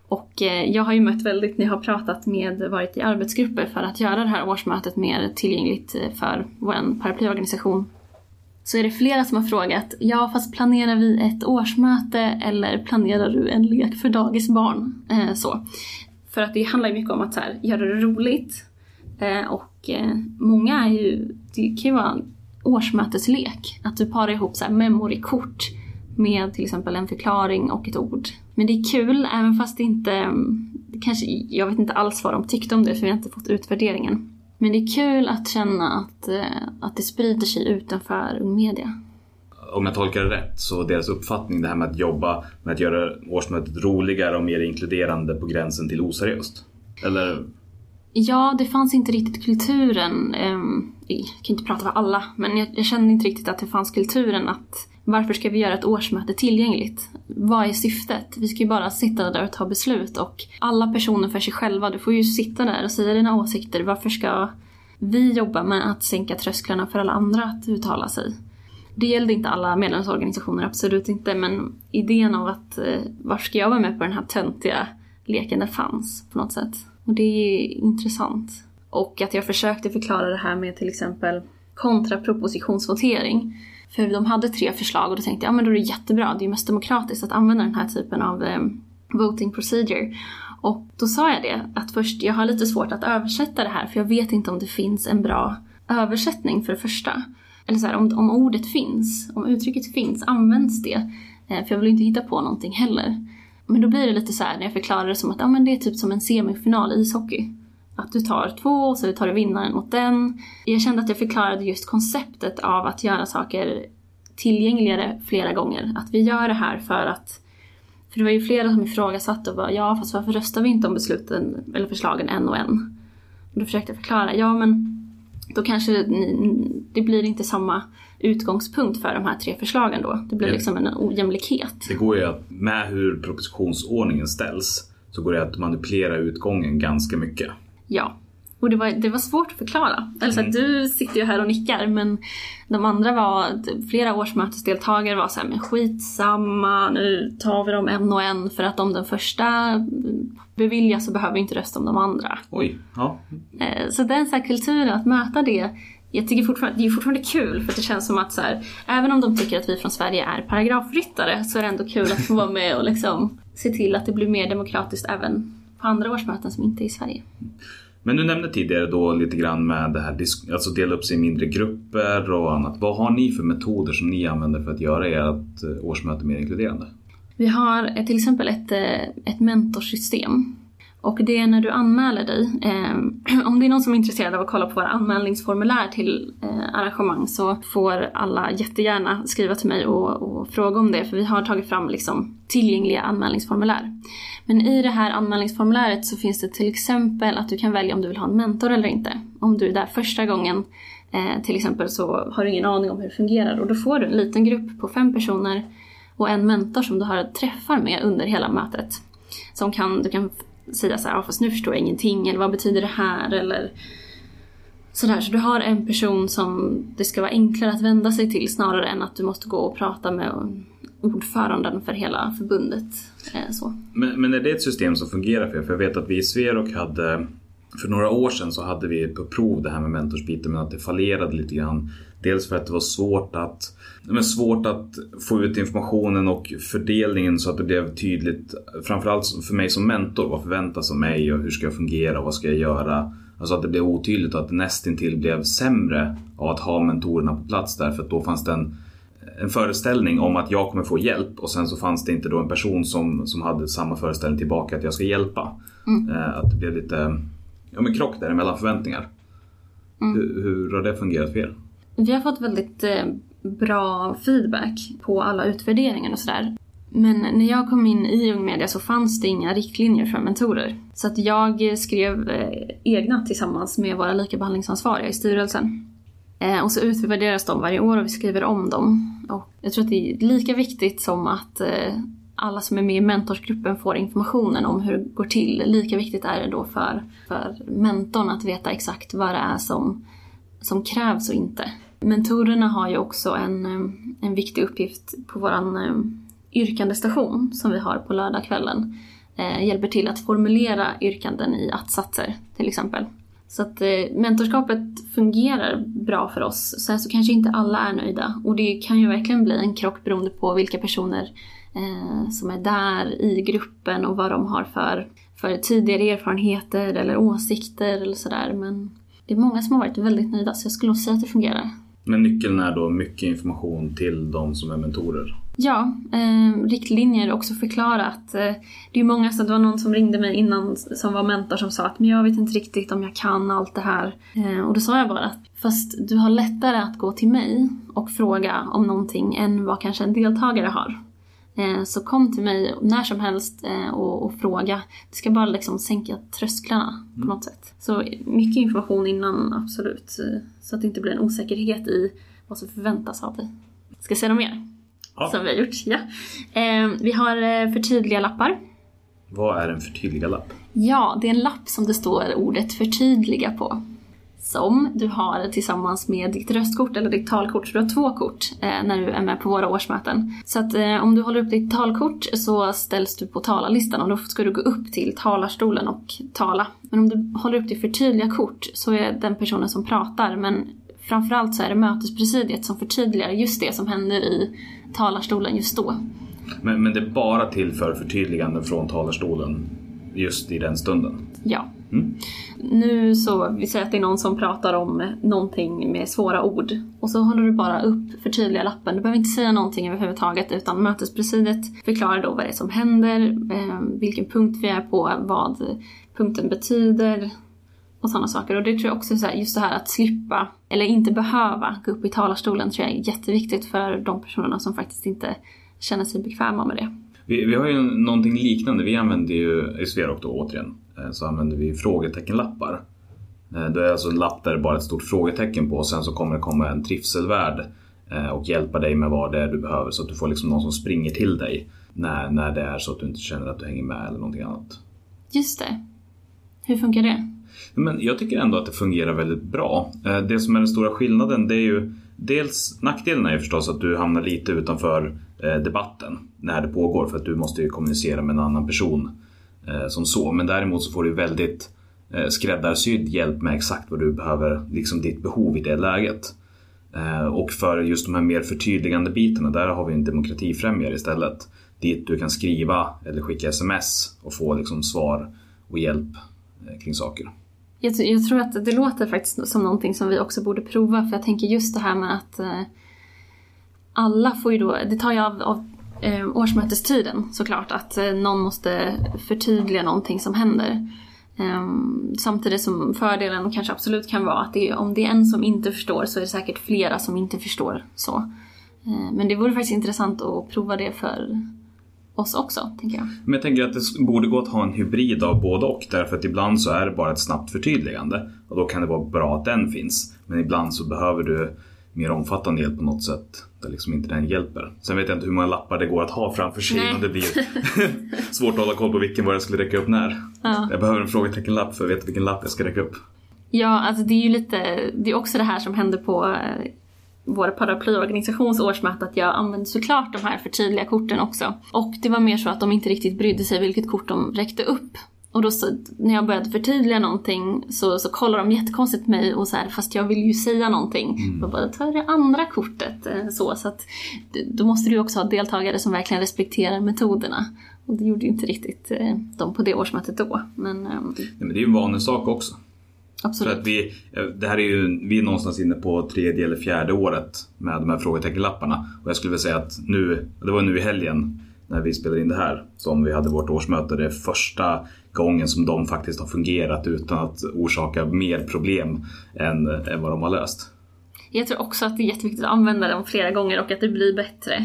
Och eh, jag har ju mött väldigt, när jag har pratat med, varit i arbetsgrupper för att göra det här årsmötet mer tillgängligt eh, för vår paraplyorganisation. Så är det flera som har frågat, ja fast planerar vi ett årsmöte eller planerar du en lek för dagisbarn? Eh, så. För att det handlar ju mycket om att så här, göra det roligt. Eh, och eh, många är ju, det kan ju vara en årsmöteslek. Att du parar ihop så här memorykort med till exempel en förklaring och ett ord. Men det är kul även fast det inte, mm, kanske, jag vet inte alls vad de tyckte om det för vi har inte fått utvärderingen. Men det är kul att känna att, eh, att det sprider sig utanför Ung Media. om jag tolkar det rätt, så deras uppfattning det här med att jobba med att göra årsmötet roligare och mer inkluderande på gränsen till oseriöst? Eller? Ja, det fanns inte riktigt kulturen. Ehm, jag kan inte prata för alla, men jag, kände inte riktigt att det fanns kulturen att varför ska vi göra ett årsmöte tillgängligt? Vad är syftet? Vi ska ju bara sitta där och ta beslut och alla personer för sig själva, du får ju sitta där och säga dina åsikter. Varför ska vi jobba med att sänka trösklarna för alla andra att uttala sig? Det gällde inte alla medlemsorganisationer, absolut inte, men idén av att eh, varför ska jag vara med på den här töntiga leken, den fanns på något sätt. Och det är intressant. Och att jag försökte förklara det här med till exempel kontrapropositionsvotering. För de hade tre förslag och då tänkte jag, ja men då är det jättebra, det är mest demokratiskt att använda den här typen av eh, voting procedure. Och då sa jag det, att först, jag har lite svårt att översätta det här för jag vet inte om det finns en bra översättning för det första. Eller så här, om, om ordet finns, om uttrycket finns, används det? Eh, för jag vill inte hitta på någonting heller. Men då blir det lite så här när jag förklarar det som att ja, men det är typ som en semifinal i ishockey. Att du tar två och så tar du vinnaren mot den. Jag kände att jag förklarade just konceptet av att göra saker tillgängligare flera gånger. Att vi gör det här för att för det var ju flera som ifrågasatte och bara ja fast varför röstar vi inte om besluten eller förslagen en och en? Och då försökte jag förklara, ja men då kanske ni, det blir inte samma utgångspunkt för de här tre förslagen då. Det blir liksom en ojämlikhet. Det går ju att med hur propositionsordningen ställs så går det att manipulera utgången ganska mycket. Ja. Och det var, det var svårt att förklara. Alltså mm. du sitter ju här och nickar men de andra var, flera årsmötesdeltagare var såhär, men skitsamma, nu tar vi dem en och en för att om den första beviljas så behöver vi inte rösta om de andra. Oj, ja. Eh, så den så här kulturen, att möta det, jag tycker fortfarande, det är fortfarande kul för det känns som att så här, även om de tycker att vi från Sverige är paragrafryttare så är det ändå kul att få vara med och liksom se till att det blir mer demokratiskt även på andra årsmöten som inte är i Sverige. Men du nämnde tidigare då lite grann med det här, alltså dela upp sig i mindre grupper och annat. Vad har ni för metoder som ni använder för att göra ert eh, årsmöte mer inkluderande? Vi har eh, till exempel ett, eh, ett mentorsystem. Och det är när du anmäler dig. Eh, om det är någon som är intresserad av att kolla på våra anmälningsformulär till eh, arrangemang så får alla jättegärna skriva till mig och, och, fråga om det för vi har tagit fram liksom, tillgängliga anmälningsformulär. Men i det här anmälningsformuläret så finns det till exempel att du kan välja om du vill ha en mentor eller inte. Om du är där första gången eh, till exempel så har du ingen aning om hur det fungerar och då får du en liten grupp på fem personer och en mentor som du har träffar med under hela mötet. Som kan, du kan säga så här, fast nu förstår jag ingenting, eller vad betyder det här, eller sådär. Så du har en person som det ska vara enklare att vända sig till snarare än att du måste gå och prata med ordföranden för hela förbundet. Eh, så. Men, men är det ett system som fungerar för er? För jag vet att vi i Sverok hade för några år sedan så hade vi på prov det här med mentorsbiten men att det fallerade lite grann. Dels för att det var svårt att, men svårt att få ut informationen och fördelningen så att det blev tydligt. Framförallt för mig som mentor, vad förväntas av mig och hur ska jag fungera och vad ska jag göra? Alltså att det blev otydligt och att det nästintill blev sämre av att ha mentorerna på plats därför att då fanns det en, en föreställning om att jag kommer få hjälp och sen så fanns det inte då en person som, som hade samma föreställning tillbaka att jag ska hjälpa. Mm. Eh, att det blev lite ja, men krock där mellan förväntningar. Mm. Hur, hur har det fungerat för er? Vi har fått väldigt eh, bra feedback på alla utvärderingar och sådär. Men när jag kom in i Ung Media så fanns det inga riktlinjer för mentorer. Så att jag skrev eh, egna tillsammans med våra likabehandlingsansvariga i styrelsen. Eh, och så utvärderas de varje år och vi skriver om dem. Och jag tror att det är lika viktigt som att eh, alla som är med i mentorsgruppen får informationen om hur det går till. Lika viktigt är det då för, för mentorn att veta exakt vad det är som, som krävs och inte. Mentorerna har ju också en, eh, en viktig uppgift på vår eh, yrkandestation som vi har på lördagskvällen. Eh, hjälper till att formulera yrkanden i att-satser till exempel. Så att eh, mentorskapet fungerar bra för oss. Sen så kanske inte alla är nöjda och det kan ju verkligen bli en krock beroende på vilka personer eh, som är där i gruppen och vad de har för, för tidigare erfarenheter eller åsikter eller sådär. Men det är många som har varit väldigt nöjda så jag skulle nog säga att det fungerar. Men nyckeln är då mycket information till de som är mentorer? Ja, eh, riktlinjer också förklara att eh, det är många, så det var någon som ringde mig innan som var mentor som sa att men jag vet inte riktigt om jag kan allt det här. Eh, och då sa jag bara att Fast du har lättare att gå till mig och fråga om någonting än vad kanske en deltagare har. Eh, Så kom till mig när som helst eh, och, och fråga. Det ska bara liksom sänka trösklarna på något sätt. Så mycket information innan, absolut. Eh, Så att det inte blir en osäkerhet i vad som förväntas av dig. Ska jag säga något mer? Ja. Som vi har gjort, ja. Vi har förtydliga lappar. Vad är en förtydliga-lapp? Ja, det är en lapp som det står ordet förtydliga på. Som du har tillsammans med ditt röstkort eller ditt talkort, så du har två kort eh, när du är med på våra årsmöten. Så att eh, om du håller upp ditt talkort så ställs du på talarlistan och då ska du gå upp till talarstolen och tala. Men om du håller upp ditt förtydliga kort så är den personen som pratar men framförallt så är det mötespresidiet som förtydligar just det som händer i talarstolen just då. Men, men det är bara till för förtydliganden från talarstolen just i den stunden. Ja. Mm. Nu så, vi säger att det är någon som pratar om någonting med svåra ord. Och så håller du bara upp förtydliga lappen. Du behöver inte säga någonting överhuvudtaget utan mötespresidiet förklarar då vad det är som händer, ehm, vilken punkt vi är på, vad punkten betyder och sådana saker. Och det tror jag också är så här, just det här att slippa, eller inte behöva, gå upp i talarstolen tror jag är jätteviktigt för de personerna som faktiskt inte känner sig bekväma med det. Vi, vi har ju någonting liknande. Vi använder ju, Sverok då återigen, så använder vi frågeteckenlappar. Eh, Det är alltså en lapp där det bara är ett stort frågetecken på och sen så kommer det komma en trivselvärd eh, och hjälpa dig med vad det är du behöver så att du får liksom någon som springer till dig när, när det är så att du inte känner att du hänger med eller någonting annat. Just det. Hur funkar det? Men jag tycker ändå att det fungerar väldigt bra. Eh, Det som är den stora skillnaden det är ju dels nackdelen är ju förstås att du hamnar lite utanför eh, debatten när det pågår för att du måste ju kommunicera med en annan person eh, Eh, som så. Men däremot så får du väldigt eh, skräddarsydd hjälp med exakt vad du behöver, liksom ditt behov i det läget. Eh, Och för just de här mer förtydligande bitarna, där har vi en demokratifrämjare istället. Dit du kan skriva eller skicka sms och få liksom svar och hjälp eh, kring saker. Jag, jag tror att det låter faktiskt som någonting som vi också borde prova för jag tänker just det här med att eh, alla får ju då, det tar ju av, av eh, årsmötestiden såklart att eh, någon måste förtydliga någonting som händer. Eh, samtidigt som fördelen kanske absolut kan vara att det, om det är en som inte förstår så är det säkert flera som inte förstår så. Eh, men det vore faktiskt intressant att prova det för oss också, tänker jag. Men jag tänker att det borde gå att ha en hybrid av både och. Därför att ibland så är det bara ett snabbt förtydligande. Och då kan det vara bra att den finns. Men ibland så behöver du mer omfattande hjälp på något sätt. Där liksom inte den hjälper. Sen vet jag inte hur många lappar det går att ha framför sig. Nej. Och det blir svårt att hålla koll på vilken var jag skulle räcka upp när. Ja. Jag behöver en frågeteckenlapp för att veta vilken lapp jag ska räcka upp. Ja, alltså det är ju lite, det är också det här som händer på eh, vår paraplyorganisations årsmöte att jag använde såklart de här förtydliga korten också. Och det var mer så att de inte riktigt brydde sig vilket kort de räckte upp. Och då så, när jag började förtydliga någonting så, så kollar de jättekonstigt på mig och så här, fast jag vill ju säga någonting. Jag bara, ta det andra kortet. eh, Så, så att då måste du ju också ha deltagare som verkligen respekterar metoderna. Och det gjorde ju inte riktigt eh, de på det årsmötet då. Men Nej, men det är ju en vanlig sak också. För absolut. att vi, eh, det här är ju, vi är någonstans inne på tredje eller fjärde året med de här frågeteckenlapparna. Och jag skulle vilja säga att nu, det var nu i helgen när vi spelade in det här som vi hade vårt årsmöte. Det första gången som de faktiskt har fungerat utan att orsaka mer problem än, än vad de har löst. Jag tror också att det är jätteviktigt att använda dem flera gånger och att det blir bättre.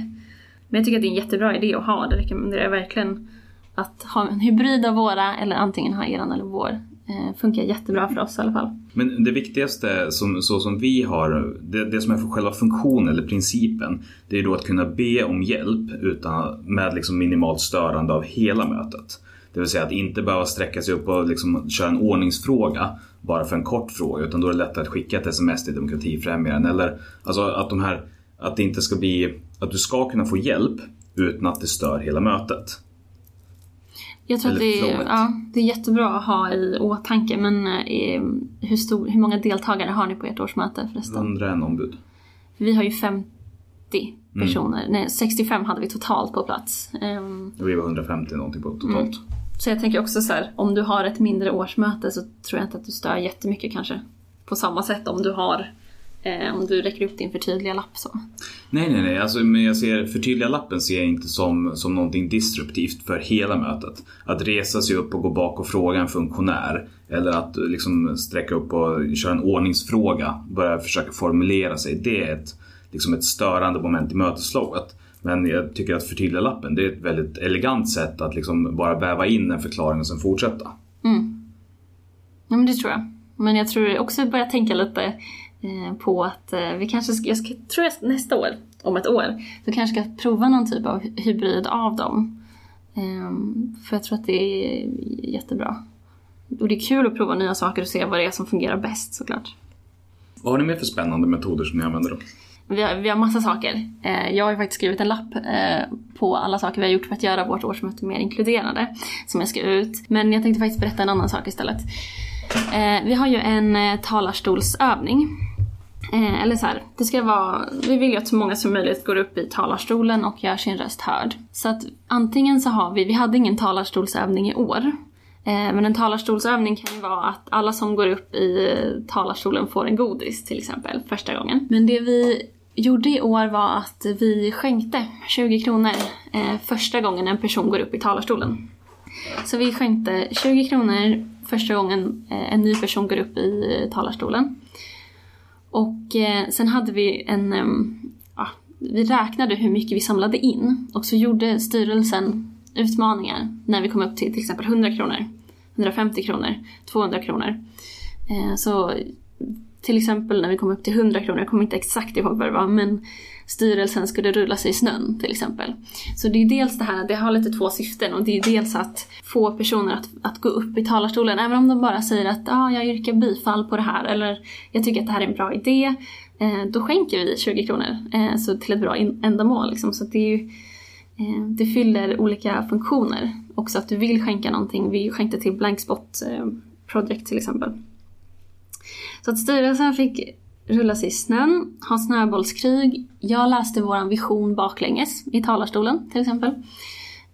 Men jag tycker att det är en jättebra idé att ha. Det rekommenderar jag verkligen. Att ha en hybrid av våra, eller antingen ha eran eller vår. Eh, funkar jättebra för oss i alla fall. Men det viktigaste, som, så som vi har, det, det som är för själva funktionen eller principen, det är då att kunna be om hjälp utan, med liksom minimalt störande av hela mötet. Det vill säga att inte behöva sträcka sig upp och liksom köra en ordningsfråga bara för en kort fråga, utan då är det lättare att skicka ett sms till demokratifrämjaren. Eller alltså att de här, att det inte ska bli, att du ska kunna få hjälp utan att det stör hela mötet. Jag tror att det är, ja, det är jättebra att ha i åtanke. Men eh, hur, stor, hur många deltagare har ni på ert årsmöte förresten? 101 ombud. Vi har ju 50 personer. Nej, 65 hade vi totalt på plats. Och vi var 150 någonting på totalt. Så jag tänker också så här, om du har ett mindre årsmöte så tror jag inte att du stör jättemycket kanske. På samma sätt om du har, eh, om du räcker upp din förtydliga lapp så. Nej, nej, nej. Alltså, men jag ser förtydliga lappen ser jag inte som, som någonting disruptivt för hela mötet. Att resa sig upp och gå bak och fråga en funktionär eller att liksom sträcka upp och köra en ordningsfråga, börja försöka formulera sig. Det är ett, liksom ett störande moment i mötesflowet. Men jag tycker att förtydliga lappen det är ett väldigt elegant sätt att liksom bara väva in en förklaring och sen fortsätta. Ja men det tror jag. Men jag tror också börja tänka lite eh, på att eh, vi kanske ska, jag ska, tror jag nästa år, om ett år, så kanske ska prova någon typ av hybrid av dem. Ehm, för jag tror att det är jättebra. Och det är kul att prova nya saker och se vad det är som fungerar bäst såklart. Vad har ni mer för spännande metoder som ni använder då? Vi har, vi har massa saker. Eh, jag har ju faktiskt skrivit en lapp eh, på alla saker vi har gjort för att göra vårt årsmöte mer inkluderande. Som jag ska ut. Men jag tänkte faktiskt berätta en annan sak istället. Eh, vi har ju en talarstolsövning. Eller så här, det ska vara, vi vill ju att så många som möjligt går upp i talarstolen och gör sin röst hörd. Så att antingen så har vi, vi hade ingen talarstolsövning i år. Men en talarstolsövning kan ju vara att alla som går upp i talarstolen får en godis till exempel första gången. Men det vi gjorde i år var att vi skänkte 20 kronor eh, första gången en person går upp i talarstolen. Så vi skänkte 20 kronor första gången eh, en ny person går upp i eh, talarstolen. Och eh, sen hade vi en, ja, vi räknade hur mycket vi samlade in och så gjorde styrelsen utmaningar när vi kom upp till till exempel 100 kronor, 150 kronor, 200 kronor. Eh, så till exempel när vi kom upp till 100 kronor, jag kommer inte exakt ihåg vad det var, men styrelsen skulle rulla sig i snön till exempel. Så det är dels det här, det har lite två syften och det är dels att få personer att, att gå upp i talarstolen, även om de bara säger att ah, jag yrkar bifall på det här eller jag tycker att det här är en bra idé. Eh, då skänker vi 20 kronor eh, så till ett bra ändamål. Liksom. Så det, är ju, eh, det fyller olika funktioner. Också att du vill skänka någonting. Vi skänkte till Blankspot eh, Project till exempel. Så att styrelsen fick rulla sig i snön, ha snöbollskrig. Jag läste våran vision baklänges i talarstolen till exempel.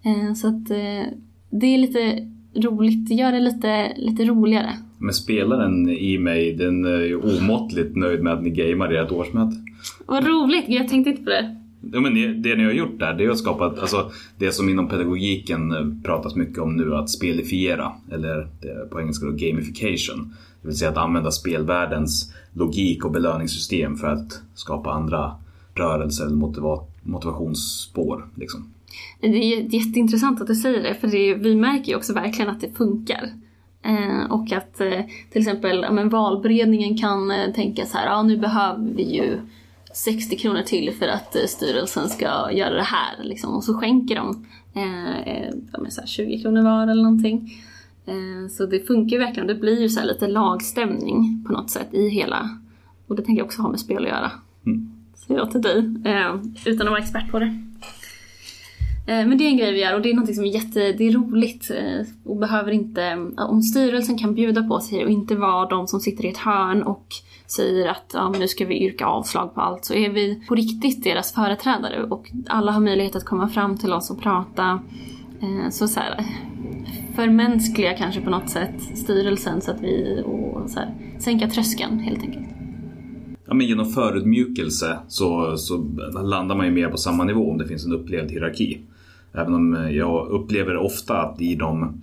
Eh, Så att eh, det är lite roligt, det gör det lite, lite roligare. Men spelaren i mig, den är ju omåttligt nöjd med att ni gamear ert årsmöte. Vad roligt, jag tänkte inte på det. Ja, men det, ni har gjort där, det är att skapa alltså, det som inom pedagogiken pratas mycket om nu, att spelifiera, eller på engelska då gamification. Det vill säga att använda spelvärldens logik och belöningssystem för att skapa andra rörelser eller motiva- motivationsspår. Liksom. Det är jätteintressant att du säger det, för det är, vi märker ju också verkligen att det funkar. Eh, och att eh, till exempel ja, men valberedningen kan eh, tänka så här, ja nu behöver vi ju 60 kronor till för att eh, styrelsen ska göra det här. Liksom. Och så skänker de eh, eh så här 20 kronor var eller någonting. Eh, så det funkar ju verkligen, det blir ju så lite lagstämning på något sätt i hela, och det tänker jag också ha med spel att göra. Så jag till dig, eh, utan att vara expert på det. Eh, Men det är en grej vi gör och det är något som är jätte, det är roligt och behöver inte, om styrelsen kan bjuda på sig och inte vara de som sitter i ett hörn och säger att ja, nu ska vi yrka avslag på allt så är vi på riktigt deras företrädare och alla har möjlighet att komma fram till oss och prata. Så så här, förmänskliga kanske på något sätt styrelsen så att vi, och så här, sänka tröskeln helt enkelt. Ja, men genom förödmjukelse så, så landar man ju mer på samma nivå om det finns en upplevd hierarki. Även om jag upplever ofta att i de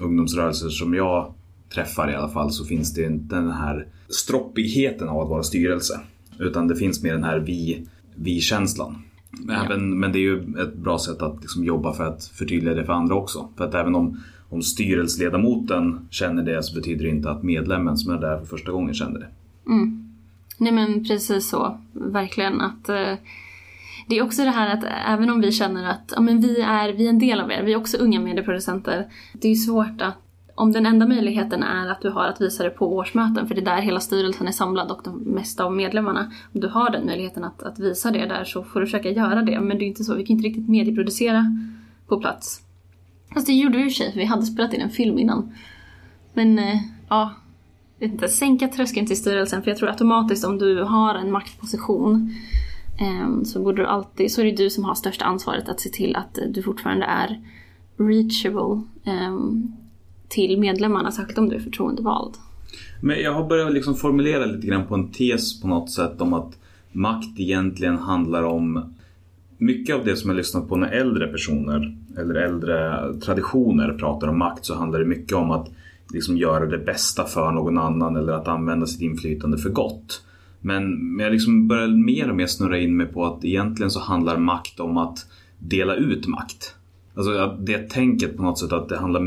ungdomsrörelser som jag träffar i alla fall så finns det inte den här stroppigheten av att vara styrelse. Utan det finns mer den här vi, vi-känslan. Även, Men det är ju ett bra sätt att liksom jobba för att förtydliga det för andra också. För att även om, om styrelseledamoten känner det så betyder det inte att medlemmen som är där för första gången känner det. Mm. Nej men precis så, verkligen att eh, det är också det här att även om vi känner att ja, men vi, är, vi är en del av er, vi är också unga medieproducenter. Det är svårt att, om den enda möjligheten är att du har att visa det på årsmöten, för det är där hela styrelsen är samlad och de mesta av medlemmarna. Om du har den möjligheten att, att visa det där så får du försöka göra det, men det är inte så, vi kan inte riktigt medieproducera på plats. Fast det gjorde vi i och för sig, för vi hade spelat in en film innan. Men eh, ja, vet inte, sänka tröskeln till styrelsen för jag tror automatiskt om du har en maktposition eh, så borde du alltid, så är det du som har största ansvaret att se till att eh, du fortfarande är reachable eh, till medlemmarna, särskilt om du är förtroendevald. Men jag har börjat liksom formulera lite grann på en tes på något sätt om att makt egentligen handlar om mycket av det som jag lyssnat på när äldre personer eller äldre traditioner pratar om makt så handlar det mycket om att liksom göra det bästa för någon annan eller att använda sitt inflytande för gott. Men, jag liksom börjar mer och mer snurra in mig på att egentligen så handlar makt om att dela ut makt. Alltså det tänket på något sätt att det handlar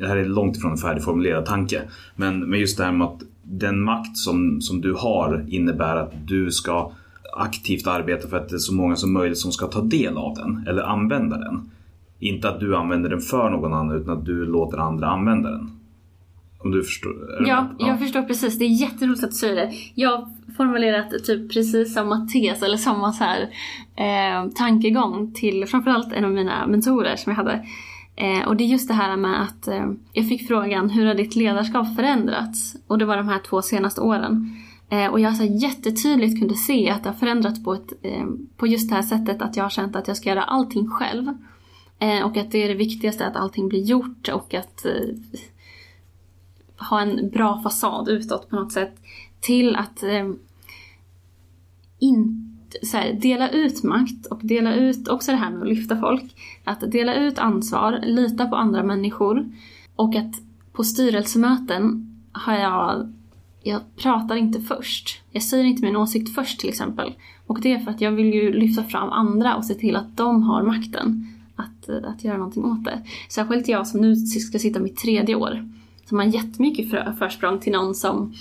Det här är långt ifrån en färdigformulerad tanke. Men, men just det här med att den makt som, som du har innebär att du ska aktivt arbeta för att det är så många som möjligt som ska ta del av den eller använda den. Inte att du använder den för någon annan utan att du låter andra använda den. Om du förstår? Ja, med? jag förstår precis. Det är jätteroligt att du säger det. Jag har formulerat typ precis samma tes eller samma så här, eh, tankegång till framförallt en av mina mentorer som jag hade. Eh, och det är just det här med att eh, jag fick frågan hur har ditt ledarskap förändrats? Och det var de här två senaste åren. Eh, och jag så jättetydligt kunde se att det har förändrats på, ett, eh, på just det här sättet att jag har känt att jag ska göra allting själv. Eh, och att det är det viktigaste att allting blir gjort och att eh, ha en bra fasad utåt på något sätt. Till att eh, inte, så här, dela ut makt och dela ut också det här med att lyfta folk. Att dela ut ansvar, lita på andra människor och att på styrelsemöten har jag jag pratar inte först. Jag säger inte min åsikt först till exempel. Och det är för att jag vill ju lyfta fram andra och se till att de har makten att, eh, att göra någonting åt det. Särskilt jag som nu ska sitta mitt tredje år. Som har jättemycket för, försprång till någon som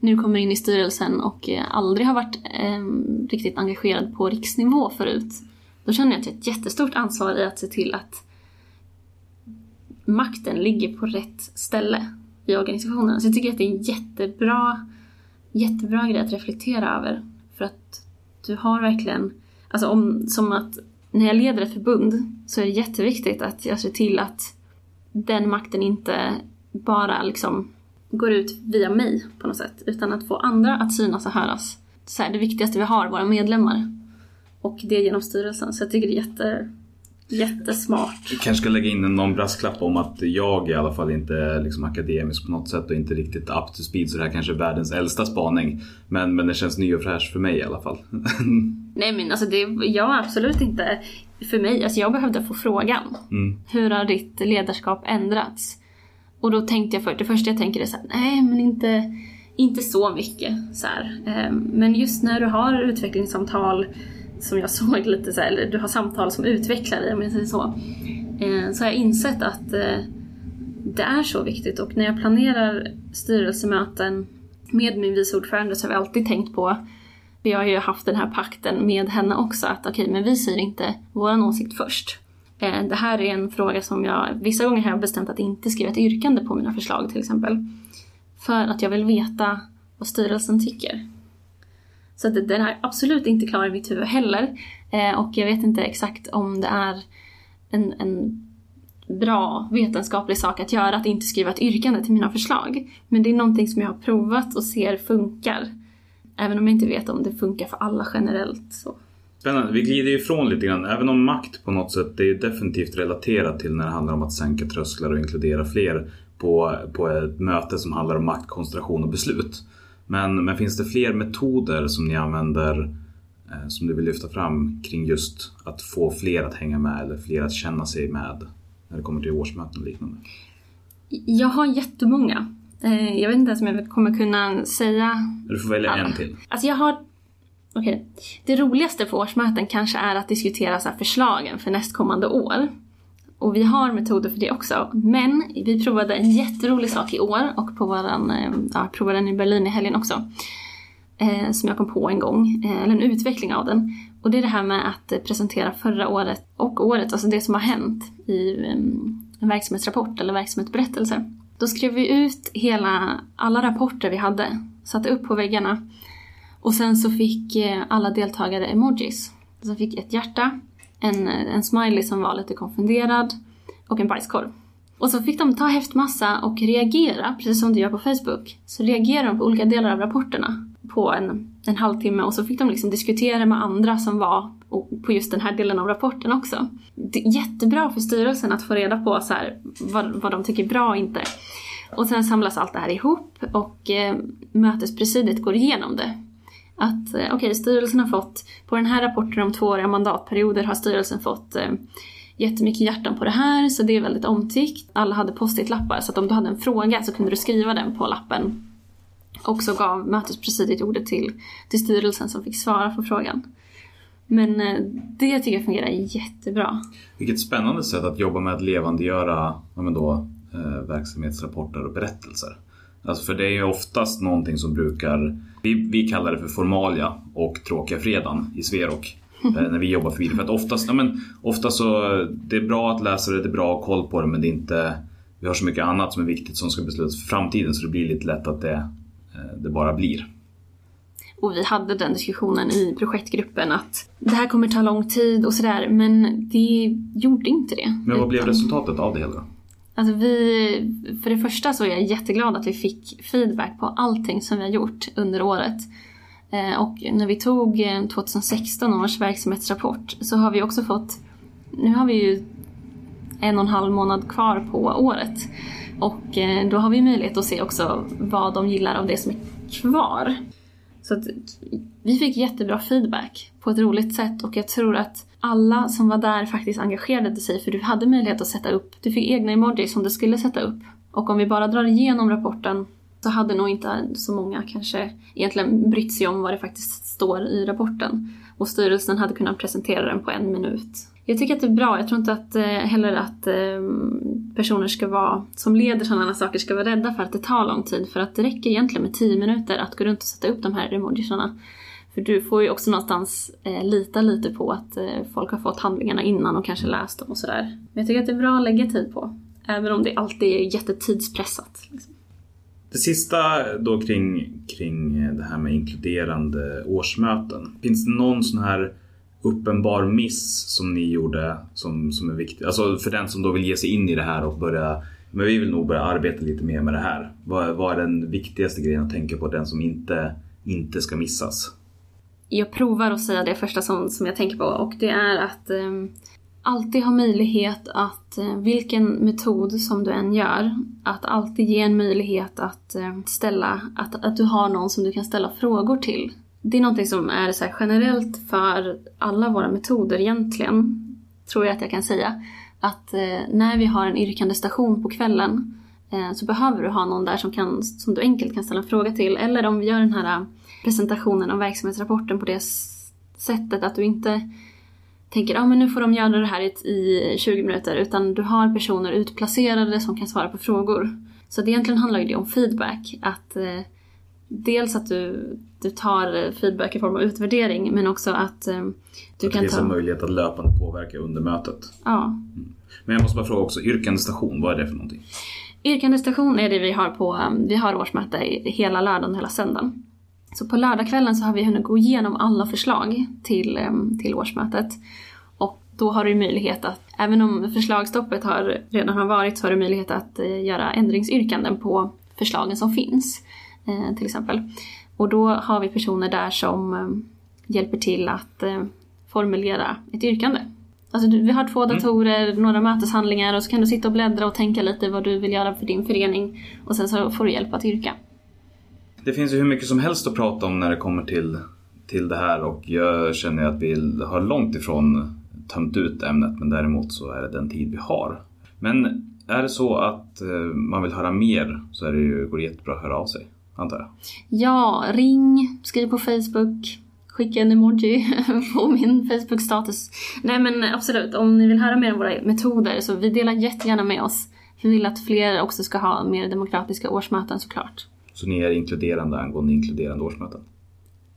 nu kommer in i styrelsen och eh, aldrig har varit eh, riktigt engagerad på riksnivå förut. Då känner jag att jag har ett jättestort ansvar i att se till att makten ligger på rätt ställe i organisationen. Så jag tycker att det är en jättebra, jättebra grej att reflektera över. För att du har verkligen, alltså om, som att när jag leder ett förbund så är det jätteviktigt att jag ser till att den makten inte bara liksom går ut via mig på något sätt. Utan att få andra att synas och höras. Så här, det viktigaste vi har, våra medlemmar. Och det genom styrelsen. Så jag tycker det är jätte, jättesmart. Vi kanske ska lägga in någon brasklapp om att jag i alla fall inte är liksom akademisk på något sätt och inte riktigt up to speed så det här kanske är världens äldsta spaning. Men, men det känns ny och fräsch för mig i alla fall. Nej men alltså det, jag absolut inte, för mig, alltså jag behövde få frågan. Mm. Hur har ditt ledarskap ändrats? Och då tänkte jag för det första jag tänker är så här, nej men inte, inte så mycket. Så här. Ehm, Men just när du har utvecklingssamtal som jag såg lite så här, eller du har samtal som utvecklar dig om jag säger så. Eh, så har jag insett att eh, det är så viktigt och när jag planerar styrelsemöten med min vice ordförande så har vi alltid tänkt på vi har ju haft den här pakten med henne också att okej, men vi säger inte våran åsikt först. Eh, det här är en fråga som jag, vissa gånger har jag bestämt att inte skriva ett yrkande på mina förslag till exempel. För att jag vill veta vad styrelsen tycker. Så att den är absolut inte klar i mitt huvud heller. Eh, Och jag vet inte exakt om det är en, en bra vetenskaplig sak att göra, att inte skriva ett yrkande till mina förslag. Men det är någonting som jag har provat och ser funkar. Även om jag inte vet om det funkar för alla generellt. Så. Spännande. Vi glider ju ifrån lite grann. Även om makt på något sätt, det är ju definitivt relaterat till när det handlar om att sänka trösklar och inkludera fler på, på ett möte som handlar om makt, koncentration och beslut. Men, men finns det fler metoder som ni använder eh, som du vill lyfta fram kring just att få fler att hänga med eller fler att känna sig med när det kommer till årsmöten och liknande? Jag har jättemånga. Eh, Jag vet inte ens om jag kommer kunna säga Du får välja Ja. en till. Alltså jag har... Okej. Det roligaste på årsmöten kanske är att diskutera så här förslagen för nästkommande år. Och vi har metoder för det också. Men vi provade en jätterolig sak i år och på våran, eh, ja, provade den i Berlin i helgen också. Eh, som jag kom på en gång, eh, eller en utveckling av den. Och det är det här med att eh, presentera förra året och året, alltså det som har hänt i eh, en verksamhetsrapport eller verksamhetsberättelse. Då skrev vi ut hela, alla rapporter vi hade, satte upp på väggarna. Och sen så fick alla deltagare emojis. Så fick ett hjärta, en, en smiley som var lite konfunderad och en bajskorv. Och så fick de ta häftmassa och reagera, precis som du gör på Facebook. Så reagerade de på olika delar av rapporterna på en, en halvtimme och så fick de liksom diskutera med andra som var på just den här delen av rapporten också. Det är jättebra för styrelsen att få reda på så här, vad, vad de tycker är bra och inte. Och sen samlas allt det här ihop och eh, mötespresidiet går igenom det. Att eh, okej, okay, styrelsen har fått, på den här rapporten om tvååriga mandatperioder har styrelsen fått eh, jättemycket hjärtan på det här så det är väldigt omtyckt. Alla hade post-it-lappar så att om du hade en fråga så kunde du skriva den på lappen. Och så gav mötespresidiet ordet till, till styrelsen som fick svara på frågan. Men eh, det tycker jag fungerar jättebra. Vilket spännande sätt att jobba med att levandegöra ja, men då, eh, verksamhetsrapporter och berättelser. Alltså för det är ju oftast någonting som brukar, vi, vi kallar det för formalia och tråkiga fredagen i Sverok. Eh, när vi jobbar för vidare. För att oftast, ja, men, oftast så, det är bra att läsa det, det är bra att ha koll på det men det är inte, vi har så mycket annat som är viktigt som ska beslutas för framtiden så det blir lite lätt att det, eh, det bara blir. Och vi hade den diskussionen i projektgruppen att det här kommer ta lång tid och sådär men det gjorde inte det. Men vad blev resultatet av det hela då? Alltså vi, för det första så är jag jätteglad att vi fick feedback på allting som vi har gjort under året. Eh, och när vi tog eh, 2016 års verksamhetsrapport så har vi också fått, nu har vi ju en och en halv månad kvar på året. Och eh, då har vi möjlighet att se också vad de gillar av det som är kvar. Så att vi fick jättebra feedback på ett roligt sätt och jag tror att alla som var där faktiskt engagerade sig för du hade möjlighet att sätta upp, du fick egna emojis som du skulle sätta upp. Och om vi bara drar igenom rapporten så hade nog inte så många kanske egentligen brytt sig om vad det faktiskt står i rapporten. Och styrelsen hade kunnat presentera den på en minut. Jag tycker att det är bra. Jag tror inte att, eh, heller att eh, personer ska vara, som leder sådana här saker ska vara rädda för att det tar lång tid. För att det räcker egentligen med 10 minuter att gå runt och sätta upp de här emojisarna. För du får ju också någonstans eh, lita lite på att eh, folk har fått handlingarna innan och kanske läst dem och sådär. Men jag tycker att det är bra att lägga tid på. Även om det alltid är jättetidspressat. Liksom. Det sista då kring, kring eh, det här med inkluderande årsmöten. Finns det någon sån här uppenbar miss som ni gjorde som, som är viktig? Alltså för den som då vill ge sig in i det här och börja men vi vill nog börja arbeta lite mer med det här. Vad, vad är den viktigaste grejen att tänka på? Den som inte, inte ska missas? Jag provar att säga det första som, som jag tänker på och det är att eh, alltid ha möjlighet att, eh, vilken metod som du än gör, att alltid ge en möjlighet att eh, ställa, att, att du har någon som du kan ställa frågor till. Det är någonting som är så här generellt för alla våra metoder egentligen, tror jag att jag kan säga. Att eh, när vi har en yrkande station på kvällen eh, så behöver du ha någon där som, kan, som du enkelt kan ställa en fråga till. Eller om vi gör den här presentationen av verksamhetsrapporten på det sättet att du inte tänker att ah, men nu får de göra det här i, i 20 minuter utan du har personer utplacerade som kan svara på frågor. Så det egentligen handlar ju det om feedback. Att eh, Dels att du, du tar eh, feedback i form av utvärdering men också att eh, du Att kan det finns en ta... möjlighet att löpande påverka under mötet. Ja, Men jag måste bara fråga också, yrkande station, vad är det för någonting? Yrkande station är det vi har på, um, vi har årsmöte hela lördagen hela söndagen. Så på lördagskvällen så har vi hunnit gå igenom alla förslag till, till årsmötet. Och då har du möjlighet att, även om förslagstoppet har, redan har varit, så har du möjlighet att eh, göra ändringsyrkanden på förslagen som finns. Eh, till exempel. Och då har vi personer där som hjälper till att eh, formulera ett yrkande. Alltså vi har två datorer, några möteshandlingar och så kan du sitta och bläddra och tänka lite vad du vill göra för din förening. Och sen så får du hjälp att yrka. Det finns ju hur mycket som helst att prata om när det kommer till, till det här och jag känner att vi har långt ifrån tömt ut ämnet men däremot så är det den tid vi har. Men är det så att eh, man vill höra mer så är det ju, går det jättebra att höra av sig, antar jag. Ja, ring, skriv på Facebook, skicka en emoji på min Facebook-status. Nej men absolut, om ni vill höra mer om våra metoder så vi delar jättegärna med oss. Vi vill att fler också ska ha mer demokratiska årsmöten såklart. Så ni är inkluderande angående inkluderande årsmöten.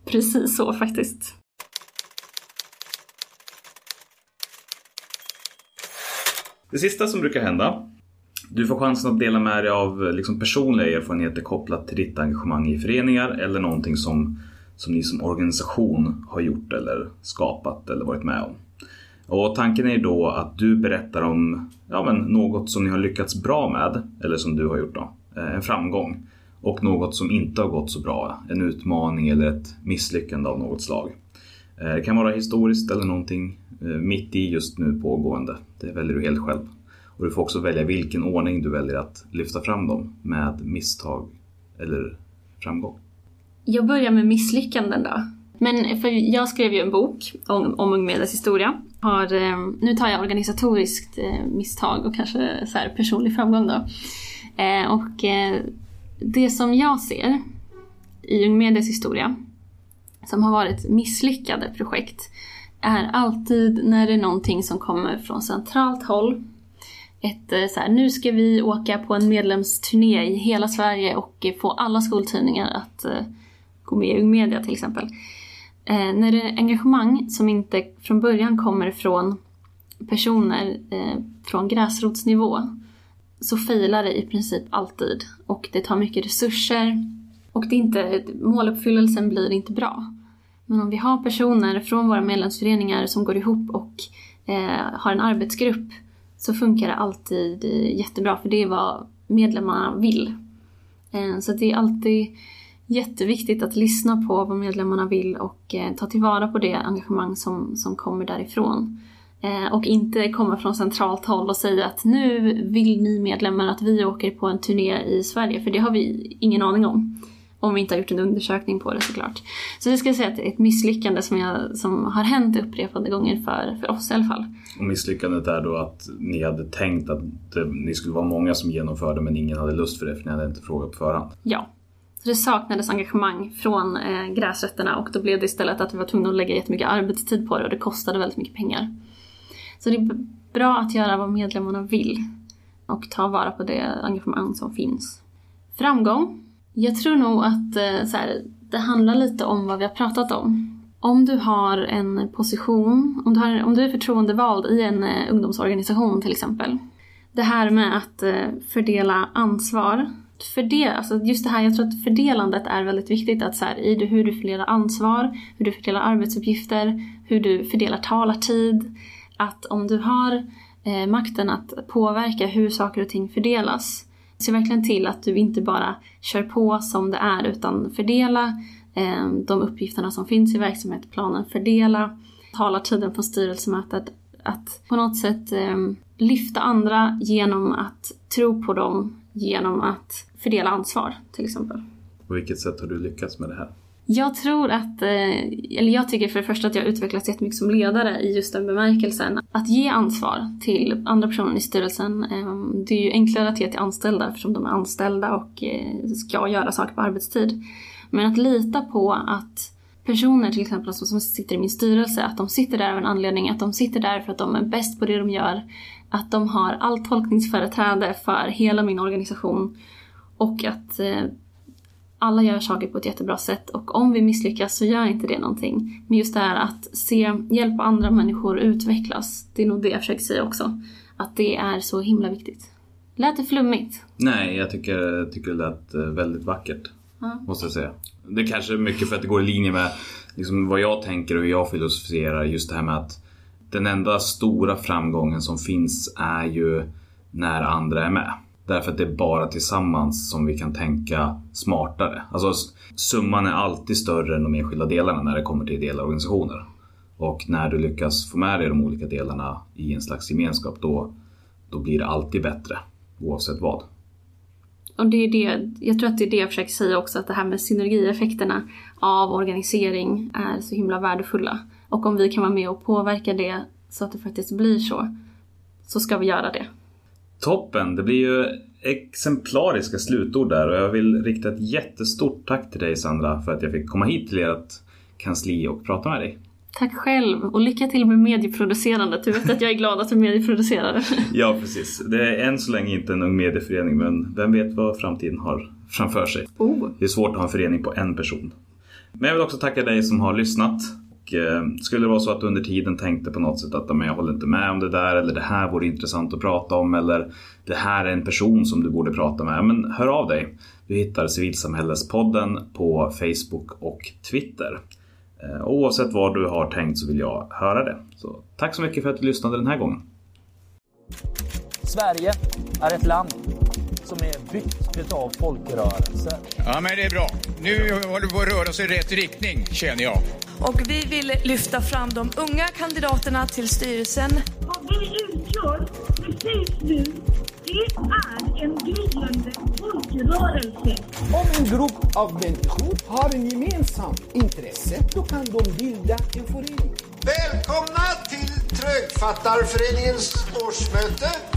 Precis så faktiskt. Det sista som brukar hända. Du får chansen att dela med dig av liksom, personliga erfarenheter kopplat till ditt engagemang i föreningar eller någonting som, som ni som organisation har gjort eller skapat eller varit med om. Och tanken är då att du berättar om ja, men, något som ni har lyckats bra med, eller som du har gjort då, eh, en framgång. Och något som inte har gått så bra, en utmaning eller ett misslyckande av något slag. Eh, det kan vara historiskt eller någonting eh, mitt i just nu pågående. Det väljer du helt själv. Och du får också välja vilken ordning du väljer att lyfta fram dem med misstag eller framgång. Jag börjar med misslyckanden då. Men för jag skrev ju en bok om, om Ung Medias historia. Har, eh, nu tar jag organisatoriskt misstag och kanske så här personlig framgång då. Och det som jag ser i Ung Medias historia som har varit misslyckade projekt är alltid när det är någonting som kommer från centralt håll. Ett eh, så här, nu ska vi åka på en medlemsturné i hela Sverige och eh, få alla skoltidningar att eh, gå med i Ung Media till exempel. När det är engagemang som inte från början kommer från personer från gräsrotsnivå så failar det i princip alltid och det tar mycket resurser och det inte, måluppfyllelsen blir inte bra. Men om vi har personer från våra medlemsföreningar som går ihop och eh, har en arbetsgrupp så funkar det alltid eh, jättebra för det är vad medlemmarna vill. Eh, så det är alltid jätteviktigt att lyssna på vad medlemmarna vill och eh, ta tillvara på det engagemang som, som kommer därifrån. Eh, och inte komma från centralt håll och säga att nu vill ni medlemmar att vi åker på en turné i Sverige, för det har vi ingen aning om. Om vi inte har gjort en undersökning på det såklart. Så det ska jag säga att det är ett misslyckande som, jag, som har hänt upprepade gånger för, för oss i alla fall. Och misslyckandet är då att ni hade tänkt att det, ni skulle vara många som genomförde men ingen hade lust för det för ni hade inte frågat på förhand. Ja. Så det saknades engagemang från eh, gräsrötterna och då blev det istället att vi var tvungna att lägga jättemycket arbetstid på det och det kostade väldigt mycket pengar. Så det är bra att göra vad medlemmarna vill och ta vara på det engagemang som finns. Framgång. Jag tror nog att eh, så här, det handlar lite om vad vi har pratat om. Om du har en position, om du, har, om du är förtroendevald i en eh, ungdomsorganisation till exempel. Det här med att eh, fördela ansvar. Fördel, alltså just det här, jag tror att fördelandet är väldigt viktigt. Att så här, i det, hur du fördelar ansvar, hur du fördelar arbetsuppgifter, hur du fördelar talartid. Att om du har eh, makten att påverka hur saker och ting fördelas. Se verkligen till att du inte bara kör på som det är utan fördela eh, de uppgifterna som finns i verksamhetsplanen. Fördela talartiden på styrelsemötet. Att på något sätt eh, lyfta andra genom att tro på dem genom att fördela ansvar till exempel. På vilket sätt har du lyckats med det här? Jag tror att, eh, eller jag tycker för det första att jag har utvecklats jättemycket som ledare i just den bemärkelsen. Att ge ansvar till andra personer i styrelsen, ehm, det är ju enklare att ge till anställda eftersom de är anställda och eh, ska göra saker på arbetstid. Men att lita på att personer till exempel som sitter i min styrelse, att de sitter där av en anledning, att de sitter där för att de är bäst på det de gör. Att de har allt tolkningsföreträde för hela min organisation och att eh, alla gör saker på ett jättebra sätt och om vi misslyckas så gör inte det någonting. Men just det här att se, hjälpa andra människor utvecklas, det är nog det jag försöker säga också. Att det är så himla viktigt. Lät det flummigt? Nej, jag tycker, tycker det lät eh, väldigt vackert. Ja. Måste jag säga. Det är kanske är mycket för att det går i linje med liksom, vad jag tänker och hur jag filosoferar. Just det här med att den enda stora framgången som finns är ju när andra är med. Därför att det är bara tillsammans som vi kan tänka smartare. Alltså summan är alltid större än de enskilda delarna när det kommer till ideella organisationer. Och när du lyckas få med dig de olika delarna i en slags gemenskap då, då blir det alltid bättre. Oavsett vad. Och det är det, jag tror att det är det jag försöker säga också, att det här med synergieffekterna av organisering är så himla värdefulla. Och om vi kan vara med och påverka det så att det faktiskt blir så, så ska vi göra det. Toppen! Det blir ju exemplariska slutord där och jag vill rikta ett jättestort tack till dig Sandra för att jag fick komma hit till ert kansli och prata med dig. Tack själv och lycka till med medieproducerandet. Du vet att jag är glad att du medieproducerar. Ja precis. Det är än så länge inte en ung medieförening men vem vet vad framtiden har framför sig. Oh. Det är svårt att ha en förening på en person. Men jag vill också tacka dig som har lyssnat. Och, eh, skulle det vara så att du under tiden tänkte på något sätt att men jag håller inte med om det där eller det här vore intressant att prata om eller det här är en person som du borde prata med. Men hör av dig. Du hittar Civilsamhällespodden på Facebook och Twitter. Eh, och oavsett vad du har tänkt så vill jag höra det. Så tack så mycket för att du lyssnade den här gången. Sverige är ett land som är byggt utav folkrörelser. Ja, men det är bra. Nu håller vi på att röra oss i rätt riktning, känner jag. Och vi vill lyfta fram de unga kandidaterna till styrelsen. Vad vi utgör precis nu, det är en gryende folkrörelse. Om en grupp av människor har en gemensam intresse, då kan de bilda en förening. Välkomna till Trögfattarföreningens årsmöte.